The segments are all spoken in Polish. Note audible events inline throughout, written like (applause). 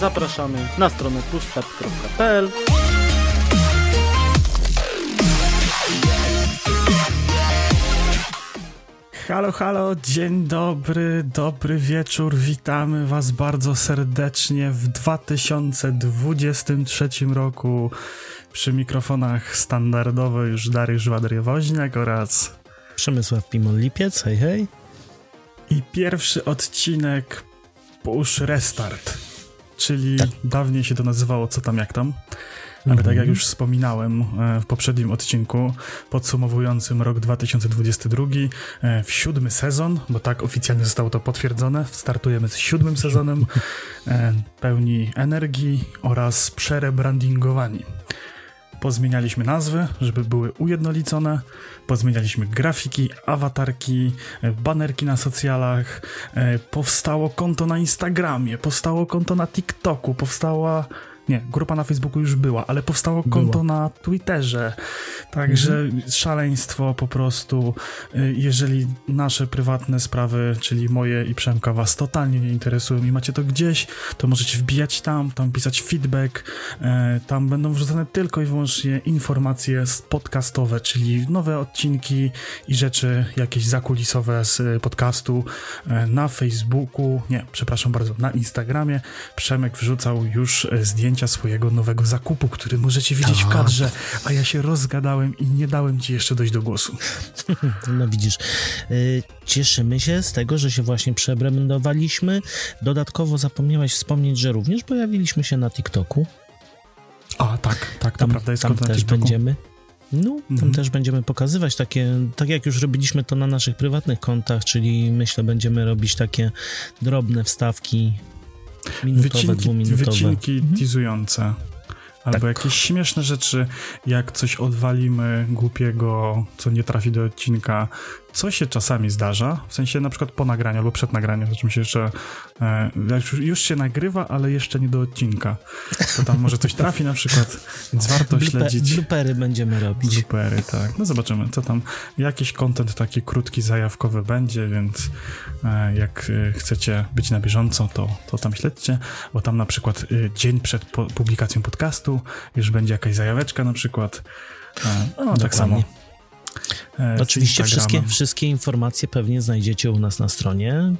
zapraszamy na stronę pushstart.pl Halo, halo, dzień dobry, dobry wieczór. Witamy Was bardzo serdecznie w 2023 roku. Przy mikrofonach standardowo już Dariusz Wadry-Woźniak oraz Przemysław Pimon-Lipiec, hej, hej. I pierwszy odcinek Push Restart, czyli tak. dawniej się to nazywało Co tam, jak tam. Ale tak jak mhm. już wspominałem e, w poprzednim odcinku podsumowującym rok 2022, e, w siódmy sezon, bo tak oficjalnie zostało to potwierdzone, startujemy z siódmym sezonem, e, pełni energii oraz przerebrandingowani. Pozmienialiśmy nazwy, żeby były ujednolicone, pozmienialiśmy grafiki, awatarki, banerki na socjalach, powstało konto na Instagramie, powstało konto na TikToku, powstała nie, grupa na Facebooku już była, ale powstało konto na Twitterze. Także mhm. szaleństwo po prostu. Y, jeżeli nasze prywatne sprawy, czyli moje i Przemka, was totalnie nie interesują i macie to gdzieś, to możecie wbijać tam, tam pisać feedback. Y, tam będą wrzucane tylko i wyłącznie informacje podcastowe, czyli nowe odcinki i rzeczy jakieś zakulisowe z podcastu y, na Facebooku. Nie, przepraszam bardzo, na Instagramie. Przemek wrzucał już zdjęcia zdjęcia swojego nowego zakupu, który możecie widzieć tak. w kadrze, a ja się rozgadałem i nie dałem ci jeszcze dojść do głosu. (laughs) No widzisz, y, cieszymy się z tego, że się właśnie przebrandowaliśmy. Dodatkowo zapomniałeś wspomnieć, że również pojawiliśmy się na TikToku. A, tak, tak, tam, to prawda jest Tam też TikToku. będziemy. No, tam mhm. też będziemy pokazywać takie, tak jak już robiliśmy to na naszych prywatnych kontach, czyli myślę, będziemy robić takie drobne wstawki Minutowe, wycinki. Wycinki mhm. teasujące. Albo tak. jakieś śmieszne rzeczy, jak coś odwalimy głupiego, co nie trafi do odcinka, co się czasami zdarza, w sensie na przykład po nagraniu albo przed nagraniem, to się jeszcze e, już się nagrywa, ale jeszcze nie do odcinka. To tam może coś trafi na przykład, więc (laughs) warto Blupe, śledzić. Blupery będziemy robić. Blupery, tak. No zobaczymy, co tam, jakiś kontent taki krótki, zajawkowy będzie, więc e, jak e, chcecie być na bieżąco, to, to tam śledźcie, bo tam na przykład e, dzień przed publikacją podcastu już będzie jakaś zajaweczka na przykład. E, no, tak samo Oczywiście wszystkie, wszystkie informacje pewnie znajdziecie u nas na stronie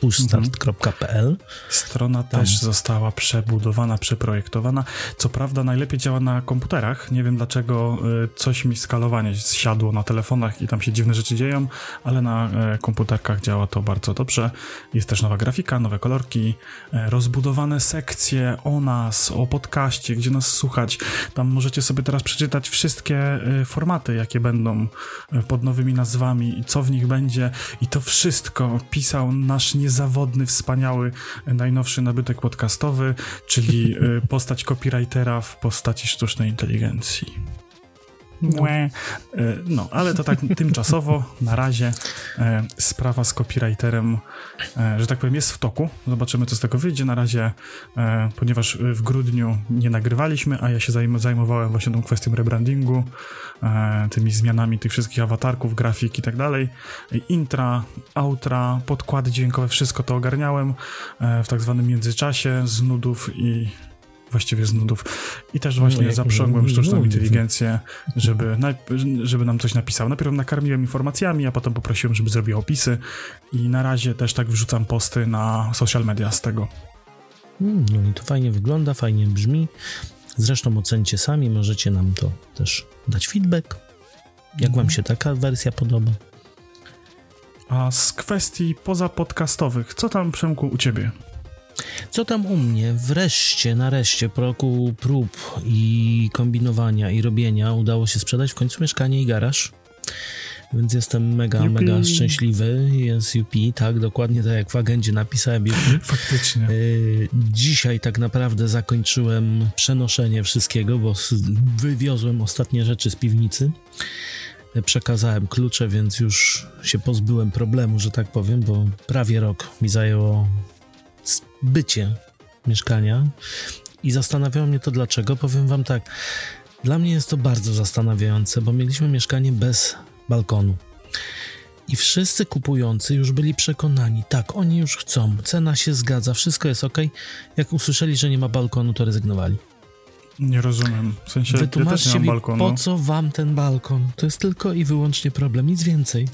pushstart.pl. Strona Tam. też została przebudowana, przeprojektowana. Co prawda najlepiej działa na komputerach. Nie wiem dlaczego y, coś mi skalowanie zsiadło na telefonach i tam się dziwne rzeczy dzieją, ale na e, komputerkach działa to bardzo dobrze. Jest też nowa grafika, nowe kolorki, e, rozbudowane sekcje o nas, o podcaście, gdzie nas słuchać. Tam możecie sobie teraz przeczytać wszystkie e, formaty, jakie będą pod nowymi nazwami i co w nich będzie. I to wszystko pisał nasz nie zawodny, wspaniały, najnowszy nabytek podcastowy, czyli y, postać copywritera w postaci sztucznej inteligencji. No. No, ale to tak tymczasowo, na razie e, sprawa z copywriterem, e, że tak powiem, jest w toku. Zobaczymy, co z tego wyjdzie. Na razie, ponieważ w grudniu nie nagrywaliśmy, a ja się zajm zajmowałem właśnie tą kwestią rebrandingu, tymi zmianami tych wszystkich awatarków, grafik i tak dalej. Intra, outra, podkłady dźwiękowe, wszystko to ogarniałem w tak zwanym międzyczasie z nudów i właściwie z nudów. I też właśnie no, zaprzągłem sztuczną inteligencję, żeby, żeby nam coś napisał. Najpierw nakarmiłem informacjami, a potem poprosiłem, żeby zrobił opisy i na razie też tak wrzucam posty na social media z tego. Hmm, no i to fajnie wygląda, fajnie brzmi. Zresztą ocencie sami, możecie nam to też dać feedback. Jak wam się taka wersja podoba? A z kwestii pozapodcastowych, co tam Przemku u ciebie? Co tam u mnie? Wreszcie, nareszcie, po roku prób i kombinowania i robienia udało się sprzedać w końcu mieszkanie i garaż. Więc jestem mega, mega szczęśliwy. Jest UP, tak, dokładnie tak jak w agendzie napisałem UP. (laughs) Faktycznie. Y, dzisiaj tak naprawdę zakończyłem przenoszenie wszystkiego, bo wywiozłem ostatnie rzeczy z piwnicy. Przekazałem klucze, więc już się pozbyłem problemu, że tak powiem, bo prawie rok mi zajęło bycie mieszkania i zastanawiało mnie to dlaczego. Powiem wam tak, dla mnie jest to bardzo zastanawiające, bo mieliśmy mieszkanie bez balkonu. I wszyscy kupujący już byli przekonani, tak, oni już chcą, cena się zgadza, wszystko jest ok. Jak usłyszeli, że nie ma balkonu, to rezygnowali. Nie rozumiem. W sensie, ja Wytłumaczcie nie mam mi, balkonu. po co wam ten balkon? To jest tylko i wyłącznie problem, nic więcej.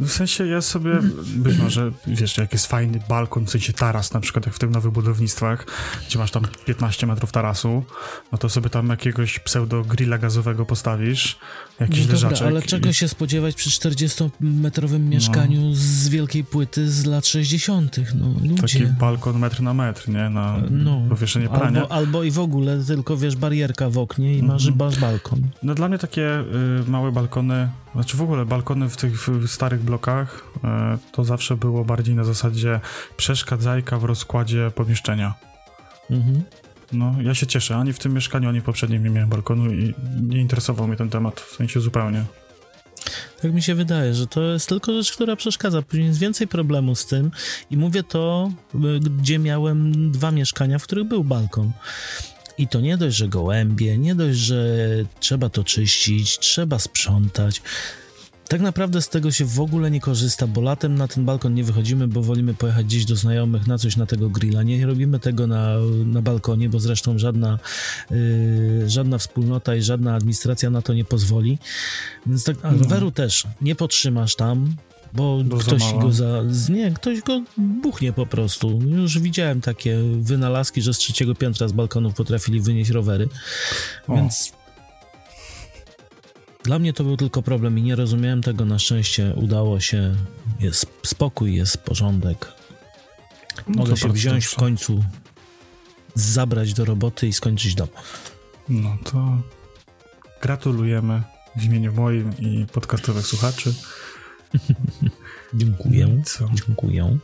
W sensie ja sobie, być może, wiesz, jak jest fajny balkon, w sensie taras, na przykład jak w tych nowych budownictwach, gdzie masz tam 15 metrów tarasu, no to sobie tam jakiegoś pseudo grilla gazowego postawisz, jakiś No leżaczek. dobra, ale i- czego się spodziewać przy 40-metrowym mieszkaniu z wielkiej płyty z lat 60., no Taki ludzie. balkon metr na metr, nie? Na No, powieszenie prania. albo, albo i w ogóle tylko, wiesz, barierka w oknie i masz, Mhm. masz balkon. No dla mnie takie y, małe balkony, znaczy w ogóle balkony w tych w starych blokach, y, to zawsze było bardziej na zasadzie przeszkadzajka w rozkładzie pomieszczenia. Mhm. No, ja się cieszę, ani w tym mieszkaniu, ani w poprzednim nie miałem balkonu i nie interesował mnie ten temat, w sensie zupełnie. Tak mi się wydaje, że to jest tylko rzecz, która przeszkadza. Później jest więcej problemu z tym i mówię to, y, gdzie miałem dwa mieszkania, w których był balkon. I to nie dość, że gołębie, nie dość, że trzeba to czyścić, trzeba sprzątać. Tak naprawdę z tego się w ogóle nie korzysta, bo latem na ten balkon nie wychodzimy, bo wolimy pojechać gdzieś do znajomych na coś na tego grilla. Nie robimy tego na, na balkonie, bo zresztą żadna, yy, żadna wspólnota i żadna administracja na to nie pozwoli. Więc tak, a No. roweru też nie potrzymasz tam, bo za ktoś mało. go za. Nie, ktoś go buchnie po prostu. Już widziałem takie wynalazki, że z trzeciego piętra z balkonów potrafili wynieść rowery. O. Więc dla mnie to był tylko problem i nie rozumiałem tego. Na szczęście udało się. Jest spokój, jest porządek. No Mogę to się wziąć w dobrze. końcu, zabrać do roboty i skończyć dom. No to gratulujemy w imieniu moim i podcastowych słuchaczy. (laughs) Dziękuję. No Co? Dziękuję.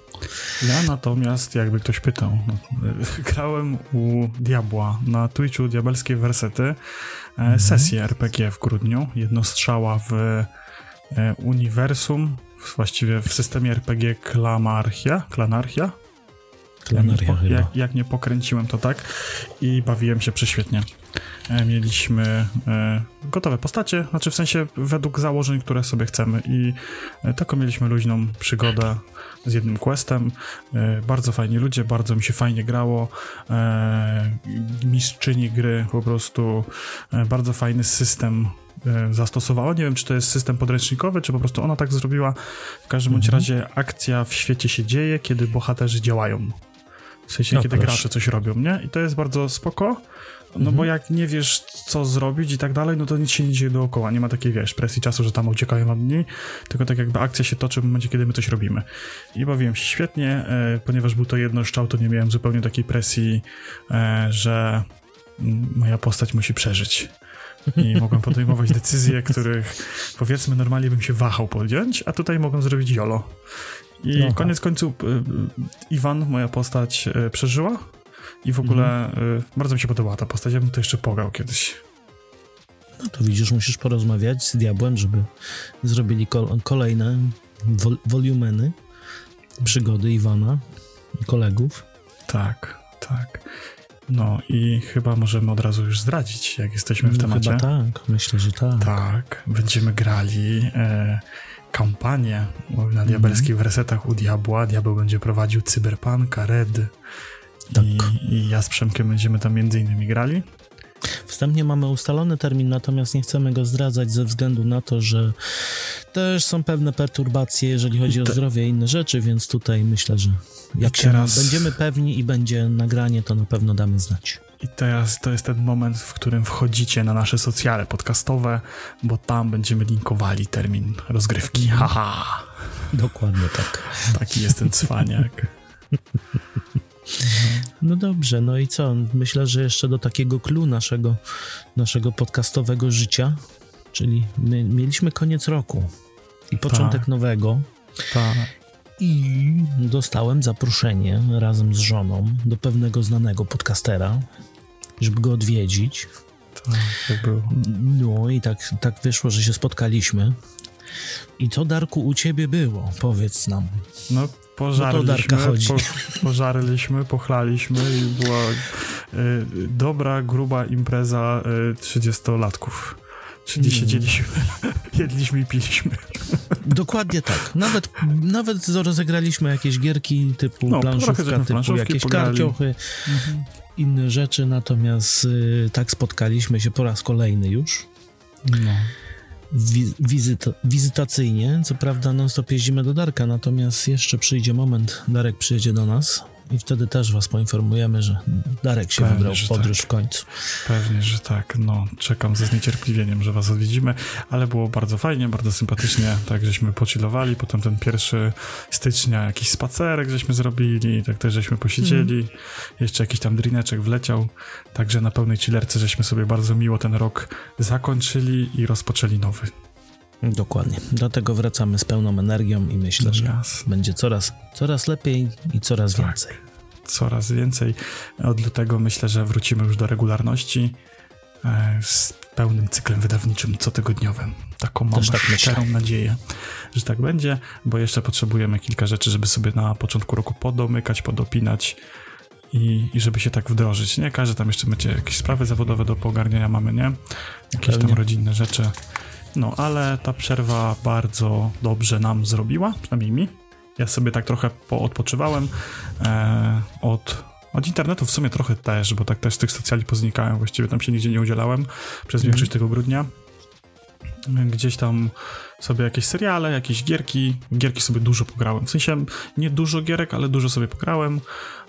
Ja natomiast, jakby ktoś pytał, no, (laughs) grałem u Diabła na Twitchu Diabelskie Wersety e, sesję RPG w grudniu. Jednostrzała w e, uniwersum, właściwie w systemie RPG Klamarchia, Klanarchia. Klanaria jak, jak, jak nie pokręciłem, to tak. I bawiłem się prześwietnie. E, Mieliśmy e, gotowe postacie, znaczy w sensie według założeń, które sobie chcemy. I e, taką mieliśmy luźną przygodę z jednym questem. Bardzo fajni ludzie, bardzo mi się fajnie grało. Mistrzyni gry po prostu bardzo fajny system zastosowała. Nie wiem, czy to jest system podręcznikowy, czy po prostu ona tak zrobiła. W każdym bądź Mhm. razie akcja w świecie się dzieje, kiedy bohaterzy działają. W sensie, No kiedy proszę. gracze coś robią, nie? I to jest bardzo spoko, no Mhm. bo jak nie wiesz, co zrobić i tak dalej, no to nic się nie dzieje dookoła. Nie ma takiej, wiesz, presji czasu, że tam uciekają od dni, tylko tak jakby akcja się toczy w momencie, kiedy my coś robimy. I bawiłem się świetnie, e, ponieważ był to jedno szczał, to nie miałem zupełnie takiej presji, e, że moja postać musi przeżyć. I (laughs) mogłem podejmować decyzje, których powiedzmy normalnie bym się wahał podjąć, a tutaj mogłem zrobić jolo. I No tak. koniec końców y, Iwan, moja postać, y, przeżyła i w ogóle y, bardzo mi się podobała ta postać. Ja bym to jeszcze pograł kiedyś. No to widzisz, musisz porozmawiać z diabłem, żeby zrobili kol- kolejne wol- wolumeny przygody Iwana i kolegów. Tak, tak. No i chyba możemy od razu już zdradzić, jak jesteśmy w No, temacie. Chyba tak, myślę, że tak. Tak, będziemy grali e, kampanię na diabelskich wersetach u Diabła. Diabeł będzie prowadził Cyberpunka, Red. Tak. I, I ja z Przemkiem będziemy tam między innymi grali. Wstępnie mamy ustalony termin, natomiast nie chcemy go zdradzać ze względu na to, że też są pewne perturbacje, jeżeli chodzi o zdrowie i inne rzeczy, więc tutaj myślę, że jak teraz- będziemy pewni i będzie nagranie, to na pewno damy znać. I teraz to jest ten moment, w którym wchodzicie na nasze socjale podcastowe, bo tam będziemy linkowali termin rozgrywki. Haha, Dokładnie tak. taki jest ten cwaniak. (laughs) No dobrze, no i co? Myślę, że jeszcze do takiego clue naszego, naszego podcastowego życia, czyli my mieliśmy koniec roku i początek Tak. nowego Tak. i dostałem zaproszenie razem z żoną do pewnego znanego podcastera, żeby go odwiedzić. Tak. No i tak, tak wyszło, że się spotkaliśmy. I co, Darku, u ciebie było? Powiedz nam. No, pożarliśmy, chodzi. po, (laughs) pożarliśmy, pochlaliśmy i była y, dobra, gruba impreza y, 30-latków. Czyli siedzieliśmy, jedliśmy i piliśmy. Dokładnie tak. Nawet, nawet rozegraliśmy jakieś gierki typu No, planszówka, typu jakieś pograli. karciochy, inne rzeczy, natomiast y, tak spotkaliśmy się po raz kolejny już. No. Wi- wizyta, wizytacyjnie. Co prawda non-stop jeździmy do Darka, natomiast jeszcze przyjdzie moment, Darek przyjedzie do nas i wtedy też was poinformujemy, że Darek się Pewnie, wybrał w podróż tak. w końcu. Pewnie, że tak. No, czekam ze zniecierpliwieniem, że was odwiedzimy, ale było bardzo fajnie, bardzo sympatycznie, tak żeśmy pochillowali, potem ten pierwszy stycznia jakiś spacerek żeśmy zrobili, tak też żeśmy posiedzieli, jeszcze jakiś tam drineczek wleciał, także na pełnej chillerce żeśmy sobie bardzo miło ten rok zakończyli i rozpoczęli nowy. Dokładnie. Dlatego wracamy z pełną energią i myślę, że będzie coraz, coraz lepiej i coraz Tak. więcej. Coraz więcej. Od lutego myślę, że wrócimy już do regularności e, z pełnym cyklem wydawniczym cotygodniowym. Taką mam tak szczerą nadzieję, że tak będzie, bo jeszcze potrzebujemy kilka rzeczy, żeby sobie na początku roku podomykać, podopinać i, i żeby się tak wdrożyć. Nie każdy tam jeszcze będzie jakieś sprawy zawodowe do poogarniania mamy, nie? Jakieś Pewnie. tam rodzinne rzeczy. No, ale ta przerwa bardzo dobrze nam zrobiła, przynajmniej mi. Ja sobie tak trochę poodpoczywałem e, od, od internetu w sumie trochę też, bo tak też z tych socjali poznikałem, właściwie tam się nigdzie nie udzielałem przez Mhm. większość tego grudnia. Gdzieś tam sobie jakieś seriale, jakieś gierki. Gierki sobie dużo pograłem. W sensie nie dużo gierek, ale dużo sobie pograłem.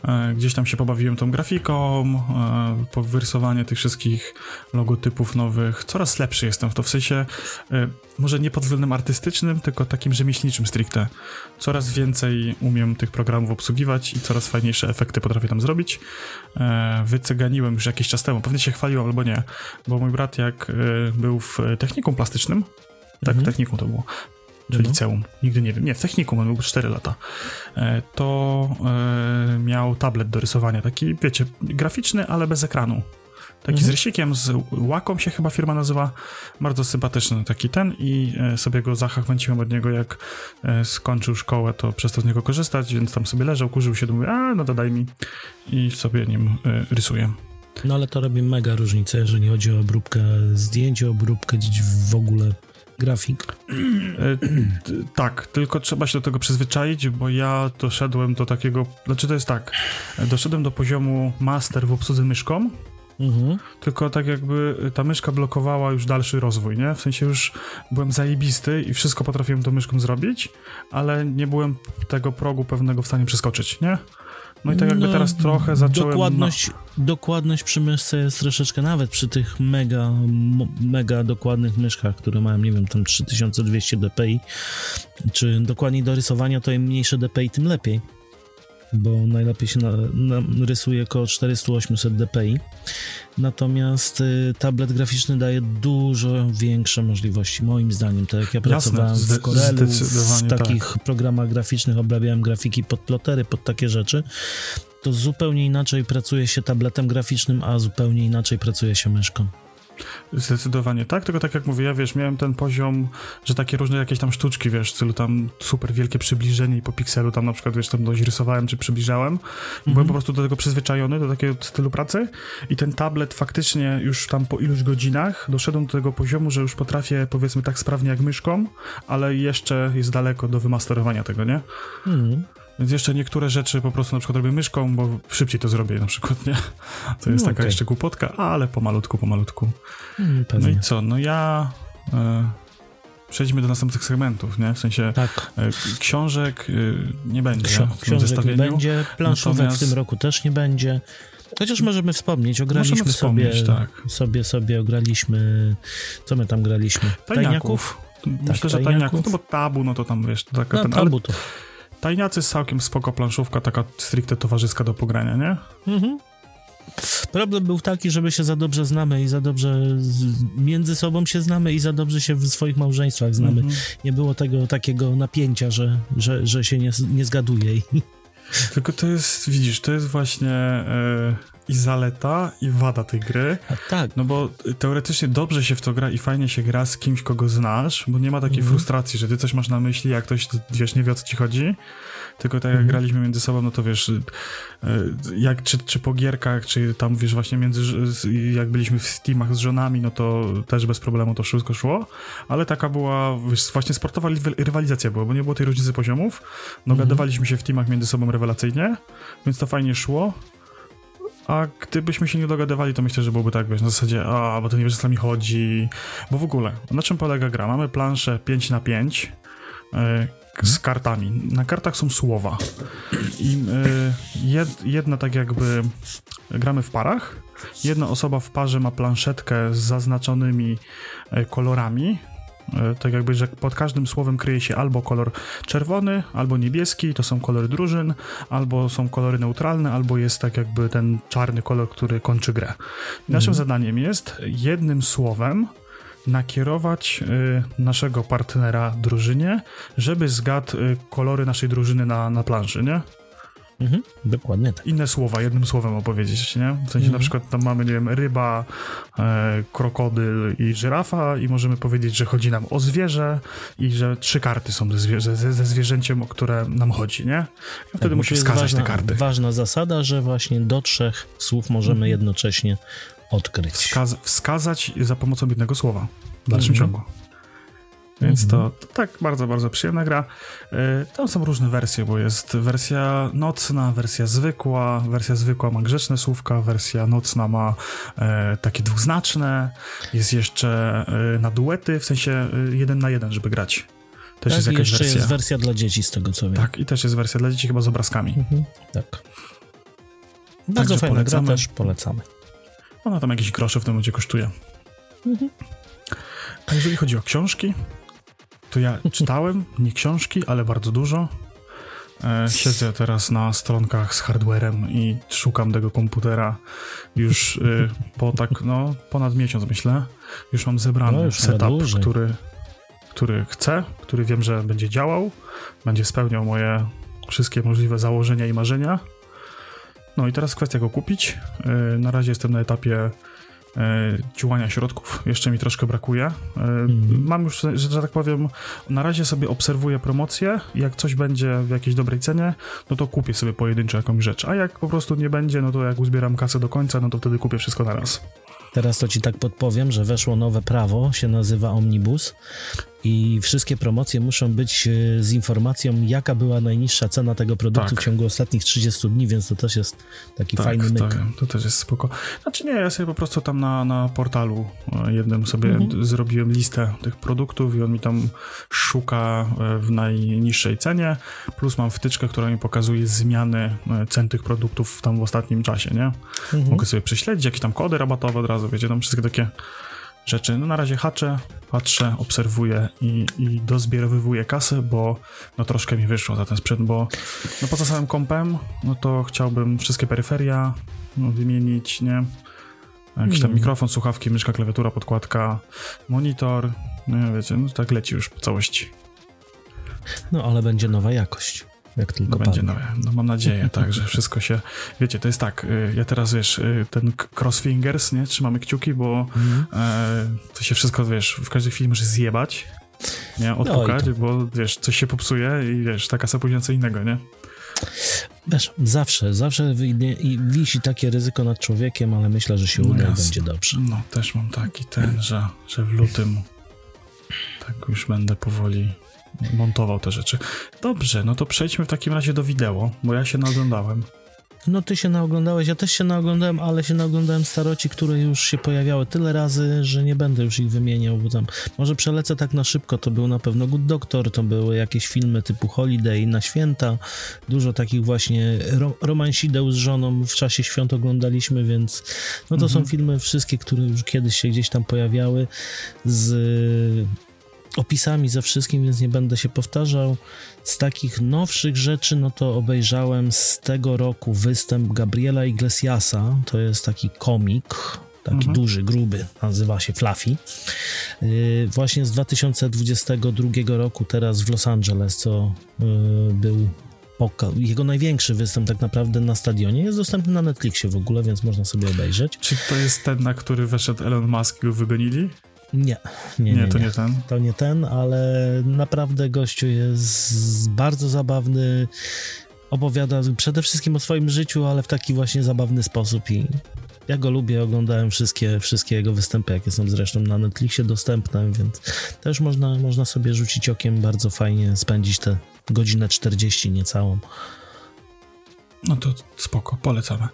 E, Gdzieś tam się pobawiłem tą grafiką, e, po wyrysowanie tych wszystkich logotypów nowych. Coraz lepszy jestem w to, w sensie e, może nie pod względem artystycznym, tylko takim rzemieślniczym stricte. Coraz więcej umiem tych programów obsługiwać i coraz fajniejsze efekty potrafię tam zrobić. Wyceganiłem już jakiś czas temu, pewnie się chwaliłem albo nie, bo mój brat jak był w technikum plastycznym, tak, Mhm. w technikum to było, czy No. liceum, nigdy nie wiem, nie, w technikum, on był 4 lata, e, to e, miał tablet do rysowania, taki, wiecie, graficzny, ale bez ekranu. Taki Mhm. z rysikiem, z łaką się chyba firma nazywa, bardzo sympatyczny taki ten i e, sobie go zachachmęciłem od niego, jak skończył szkołę, to przestał z niego korzystać, więc tam sobie leżał, kurzył się, mówię, a no dodaj mi i sobie nim rysuję. No ale to robi mega różnicę, jeżeli chodzi o obróbkę zdjęć, obróbkę gdzieś w ogóle grafik. E, tak, tylko trzeba się do tego przyzwyczaić, bo ja doszedłem do takiego, znaczy to jest tak, doszedłem do poziomu master w obsłudze myszką, Mhm. tylko tak jakby ta myszka blokowała już dalszy rozwój, nie? W sensie już byłem zajebisty i wszystko potrafiłem tą myszką zrobić, ale nie byłem tego progu pewnego w stanie przeskoczyć, nie? No i tak jakby No, teraz trochę zacząłem... Dokładność, dokładność przy myszce jest troszeczkę, nawet przy tych mega, mega dokładnych myszkach, które mają, nie wiem, tam 3200 dpi, czy dokładniej do rysowania, to im mniejsze dpi, tym lepiej. Bo najlepiej się na, na, rysuje około 400-800 dpi. Natomiast y, tablet graficzny daje dużo większe możliwości, moim zdaniem. Tak jak ja pracowałem zde- w Corelu, w tak. takich programach graficznych, obrabiałem grafiki pod plotery, pod takie rzeczy, to zupełnie inaczej pracuje się tabletem graficznym, a zupełnie inaczej pracuje się myszką. Zdecydowanie tak, tylko tak jak mówię, ja wiesz, miałem ten poziom, że takie różne jakieś tam sztuczki, wiesz, w stylu tam super wielkie przybliżenie i po pikselu tam na przykład, wiesz, tam dość rysowałem czy przybliżałem. Byłem po prostu do tego przyzwyczajony, do takiego stylu pracy i ten tablet faktycznie już tam po iluś godzinach doszedłem do tego poziomu, że już potrafię powiedzmy tak sprawnie jak myszką, ale jeszcze jest daleko do wymasterowania tego, nie? Mhm. Więc jeszcze niektóre rzeczy po prostu na przykład robię myszką, bo szybciej to zrobię na przykład, nie? To jest No taka okej. jeszcze głupotka, ale pomalutku, pomalutku. Mm, No i co? No ja. E, przejdźmy do następnych segmentów, nie? W sensie Tak, e, książek e, nie będzie ksio- w tym książek nie zestawieniu. będzie, planszówek Natomiast- w tym roku też nie będzie. Chociaż możemy wspomnieć, ograliśmy Możemy sobie, wspomnieć, tak. sobie, sobie ograliśmy, co my tam graliśmy? Tajniaków. Myślę, że tajniaków. tajniaków, no bo tabu, no to tam wiesz, taka No, ten, tabu to. Tajniacy jest całkiem spoko planszówka, taka stricte towarzyska do pogrania, nie? Mhm. Problem był taki, żeby się za dobrze znamy i za dobrze między sobą się znamy i za dobrze się w swoich małżeństwach znamy. Mhm. Nie było tego takiego napięcia, że, że, że się nie, nie zgaduje. Tylko to jest, widzisz, to jest właśnie e, i zaleta, i wada tej gry. A tak. No bo teoretycznie dobrze się w to gra i fajnie się gra z kimś, kogo znasz, bo nie ma takiej Mhm. frustracji, że ty coś masz na myśli, jak ktoś, wiesz, nie wie o co ci chodzi. Tylko tak jak Mhm. graliśmy między sobą, no to wiesz, y, y, jak, czy, czy po gierkach, czy tam wiesz, właśnie między, jak byliśmy w Steamach z żonami, no to też bez problemu to wszystko szło, ale taka była, wiesz, właśnie sportowa li- rywalizacja była, bo nie było tej różnicy poziomów, dogadywaliśmy się w Teamach między sobą rewelacyjnie, więc to fajnie szło, a gdybyśmy się nie dogadywali, to myślę, że byłoby tak, wiesz, na zasadzie, a, bo to nie wiesz, co mi chodzi. Bo w ogóle, na czym polega gra? Mamy planszę 5 na 5 e, z kartami. Na kartach są słowa. I e, jed, jedna tak jakby gramy w parach. Jedna osoba w parze ma planszetkę z zaznaczonymi e, kolorami. E, Tak jakby, że pod każdym słowem kryje się albo kolor czerwony, albo niebieski, to są kolory drużyn, albo są kolory neutralne, albo jest tak jakby ten czarny kolor, który kończy grę. Naszym zadaniem jest jednym słowem nakierować y, naszego partnera drużynie, żeby zgadł y, kolory naszej drużyny na, na planszy, nie? Mhm. Dokładnie tak. Inne słowa, jednym słowem opowiedzieć, nie? W sensie na przykład tam mamy, nie wiem, ryba, e, krokodyl i żyrafa i możemy powiedzieć, że chodzi nam o zwierzę i że trzy karty są ze, zwierzę, ze, ze zwierzęciem, o które nam chodzi, nie? I wtedy Tak, tu jest wskazać ważna, te karty. Ważna zasada, że właśnie do trzech słów możemy jednocześnie odkryć. Wskaz wskazać za pomocą jednego słowa w dalszym Mhm. ciągu. Więc to, to tak bardzo, bardzo przyjemna gra. E, Tam są różne wersje, bo jest wersja nocna, wersja zwykła. Wersja zwykła ma grzeczne słówka, wersja nocna ma e, takie dwuznaczne. Jest jeszcze e, na duety, w sensie e, jeden na jeden, żeby grać. Też tak, jest jakaś jeszcze wersja. jest wersja dla dzieci, z tego co wiem. Tak, i też jest wersja dla dzieci chyba z obrazkami. Mhm. tak. Bardzo Także fajna polecamy. gra, też polecamy. Ona tam jakieś grosze w tym momencie kosztuje. Mhm. A jeżeli chodzi o książki, to ja czytałem, nie książki, ale bardzo dużo. E, siedzę teraz na stronkach z hardwarem i szukam tego komputera już e, po tak, no, ponad miesiąc myślę. Już mam zebrany No, już setup, który, który chcę, który wiem, że będzie działał, będzie spełniał moje wszystkie możliwe założenia i marzenia. No i teraz kwestia go kupić. E, Na razie jestem na etapie ciułania środków. Jeszcze mi troszkę brakuje. E, Mam już, że, tak powiem, na razie sobie obserwuję promocję. Jak coś będzie w jakiejś dobrej cenie, no to kupię sobie pojedynczo jakąś rzecz. A jak po prostu nie będzie, no to jak uzbieram kasę do końca, no to wtedy kupię wszystko na raz. Teraz to ci tak podpowiem, że weszło nowe prawo, się nazywa Omnibus i wszystkie promocje muszą być e, z informacją, jaka była najniższa cena tego produktu Tak. w ciągu ostatnich 30 dni, więc to też jest taki Tak, fajny myk. to, to też jest spoko. Znaczy nie, ja sobie po prostu tam na, na portalu e, jednym sobie Mhm. zrobiłem listę tych produktów i on mi tam szuka e, w najniższej cenie, plus mam wtyczkę, która mi pokazuje zmiany cen tych produktów tam w ostatnim czasie, nie? Mhm. Mogę sobie prześledzić jakieś tam kody rabatowe od razu, wiecie, tam wszystkie takie rzeczy. No na razie haczę, patrzę, obserwuję i, i dozbierowywuję kasę, bo no troszkę mi wyszło za ten sprzęt, bo no poza samym kompem, no to chciałbym wszystkie peryferia no, wymienić, nie? Jakiś tam Mm. mikrofon, słuchawki, myszka, klawiatura, podkładka, monitor, no wiecie, no tak leci już po całości. No ale będzie nowa jakość, jak tylko Będzie padnie. nowe. No mam nadzieję, tak, że wszystko się... Wiecie, to jest tak, y, ja teraz, wiesz, y, ten k- cross fingers, nie? Trzymamy kciuki, bo Mhm. e, to się wszystko, wiesz, w każdej chwili może zjebać, nie? Odpukać, No bo, wiesz, coś się popsuje i, wiesz, taka sobie później co innego, nie? Wiesz, zawsze, zawsze i wisi takie ryzyko nad człowiekiem, ale myślę, że się No uda i jasne. będzie dobrze. No, też mam taki ten, że, że w lutym tak już będę powoli montował te rzeczy. Dobrze, no to przejdźmy w takim razie do wideo, bo ja się naoglądałem. No ty się naoglądałeś, ja też się naoglądałem, ale się naoglądałem staroci, które już się pojawiały tyle razy, że nie będę już ich wymieniał, bo tam może przelecę tak na szybko, to był na pewno Good Doctor, to były jakieś filmy typu Holiday na święta, dużo takich właśnie ro romansideł z żoną w czasie świąt oglądaliśmy, więc no to są filmy wszystkie, które już kiedyś się gdzieś tam pojawiały z opisami ze wszystkim, więc nie będę się powtarzał. Z takich nowszych rzeczy, no to obejrzałem z tego roku występ Gabriela Iglesiasa. To jest taki komik, taki duży, gruby, nazywa się Fluffy. Yy, właśnie z 2022 roku, teraz w Los Angeles, co yy, był jego największy występ tak naprawdę na stadionie jest dostępny na Netflixie w ogóle, więc można sobie obejrzeć. Czy to jest ten, na który weszedł Elon Musk i go wygonili? Nie, nie, nie, Nie, to nie ten. To nie ten, ale naprawdę gościu jest bardzo zabawny. Opowiada przede wszystkim o swoim życiu, ale w taki właśnie zabawny sposób i ja go lubię, oglądałem wszystkie, wszystkie jego występy, jakie są zresztą na Netflixie dostępne, więc też można, można sobie rzucić okiem, bardzo fajnie spędzić tę godzinę 40 niecałą. No to spoko, polecamy.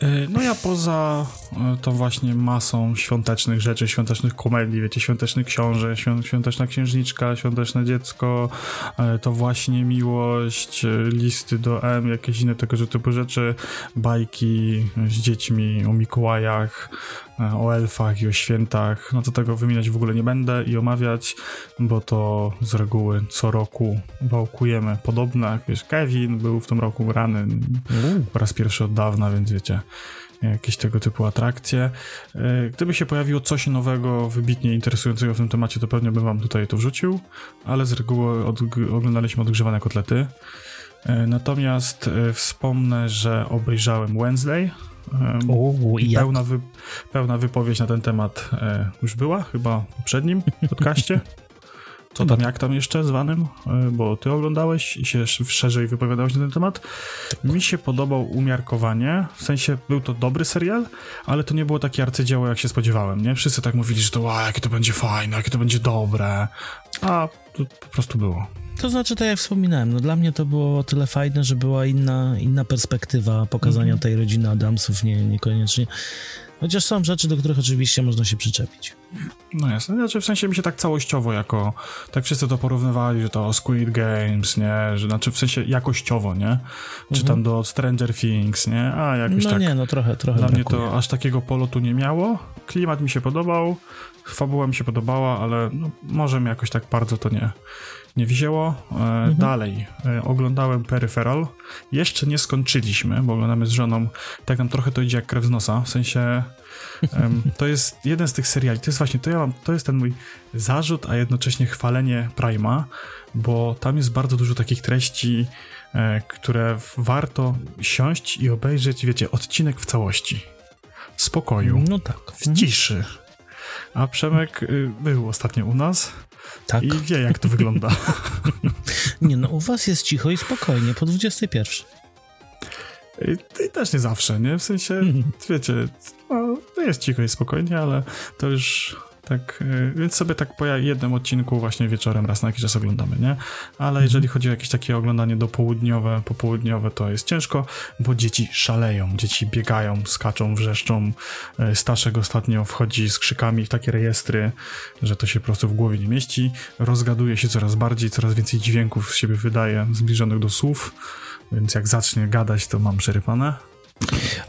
E, No ja poza e, tą właśnie masą świątecznych rzeczy, świątecznych komedii, wiecie, świątecznych książek, świąt, świąteczna księżniczka, świąteczne dziecko, e, to właśnie miłość, listy do M, jakieś inne tego typu rzeczy, bajki z dziećmi o Mikołajach, o elfach i o świętach, no to tego wymieniać w ogóle nie będę i omawiać, bo to z reguły co roku wałkujemy podobne, jak wiesz, Kevin był w tym roku grany po raz pierwszy od dawna, więc wiecie, jakieś tego typu atrakcje. E, Gdyby się pojawiło coś nowego, wybitnie interesującego w tym temacie, to pewnie bym wam tutaj to wrzucił, ale z reguły odg- oglądaliśmy odgrzewane kotlety. E, Natomiast e, wspomnę, że obejrzałem Wednesday. O, i jak? Pełna, wy, pełna wypowiedź na ten temat e, już była, chyba w poprzednim podcaście. (laughs) Co tam, jak tam jeszcze zwanym? E, bo ty oglądałeś i się sz- szerzej wypowiadałeś na ten temat. Mi się podobał umiarkowanie, w sensie był to dobry serial, ale to nie było takie arcydzieło, jak się spodziewałem, nie? Wszyscy tak mówili, że to wow, jakie to będzie fajne, jakie to będzie dobre, a to po prostu było. To znaczy, tak jak wspominałem, no dla mnie to było o tyle fajne, że była inna, inna perspektywa pokazania tej rodziny Adamsów, nie, niekoniecznie. Chociaż są rzeczy, do których oczywiście można się przyczepić. No jasne, znaczy w sensie mi się tak całościowo jako, tak wszyscy to porównywali, że to Squid Games, nie, że znaczy w sensie jakościowo, nie, czy tam do Stranger Things, nie, a jakoś Mhm. No tak nie, no trochę, trochę dla mnie brakuje. to aż takiego polotu nie miało, klimat mi się podobał, fabuła mi się podobała, ale no, może mnie jakoś tak bardzo to nie, nie wzięło. E, Mhm. Dalej, e, oglądałem Peripheral, jeszcze nie skończyliśmy, bo oglądamy z żoną, tak nam trochę to idzie jak krew z nosa, w sensie (laughs) to jest jeden z tych seriali, to jest właśnie, to ja mam, to jest ten mój zarzut, a jednocześnie chwalenie Prima, bo tam jest bardzo dużo takich treści, e, które warto siąść i obejrzeć, wiecie, odcinek w całości. W spokoju, No tak. w ciszy. A Przemek y, był ostatnio u nas Tak. i wie, jak to wygląda. (laughs) Nie, no u was jest cicho i spokojnie, po 21. I, I też nie zawsze, nie? W sensie, wiecie, no, jest cicho i spokojnie, ale to już tak, y, więc sobie tak po jednym odcinku właśnie wieczorem raz na jakiś czas oglądamy, nie? Ale jeżeli chodzi o jakieś takie oglądanie dopołudniowe, popołudniowe, to jest ciężko, bo dzieci szaleją, dzieci biegają, skaczą, wrzeszczą. Y, Staszek ostatnio wchodzi z krzykami w takie rejestry, że to się po prostu w głowie nie mieści. Rozgaduje się coraz bardziej, coraz więcej dźwięków z siebie wydaje, zbliżonych do słów. Więc jak zacznie gadać, to mam przerypane.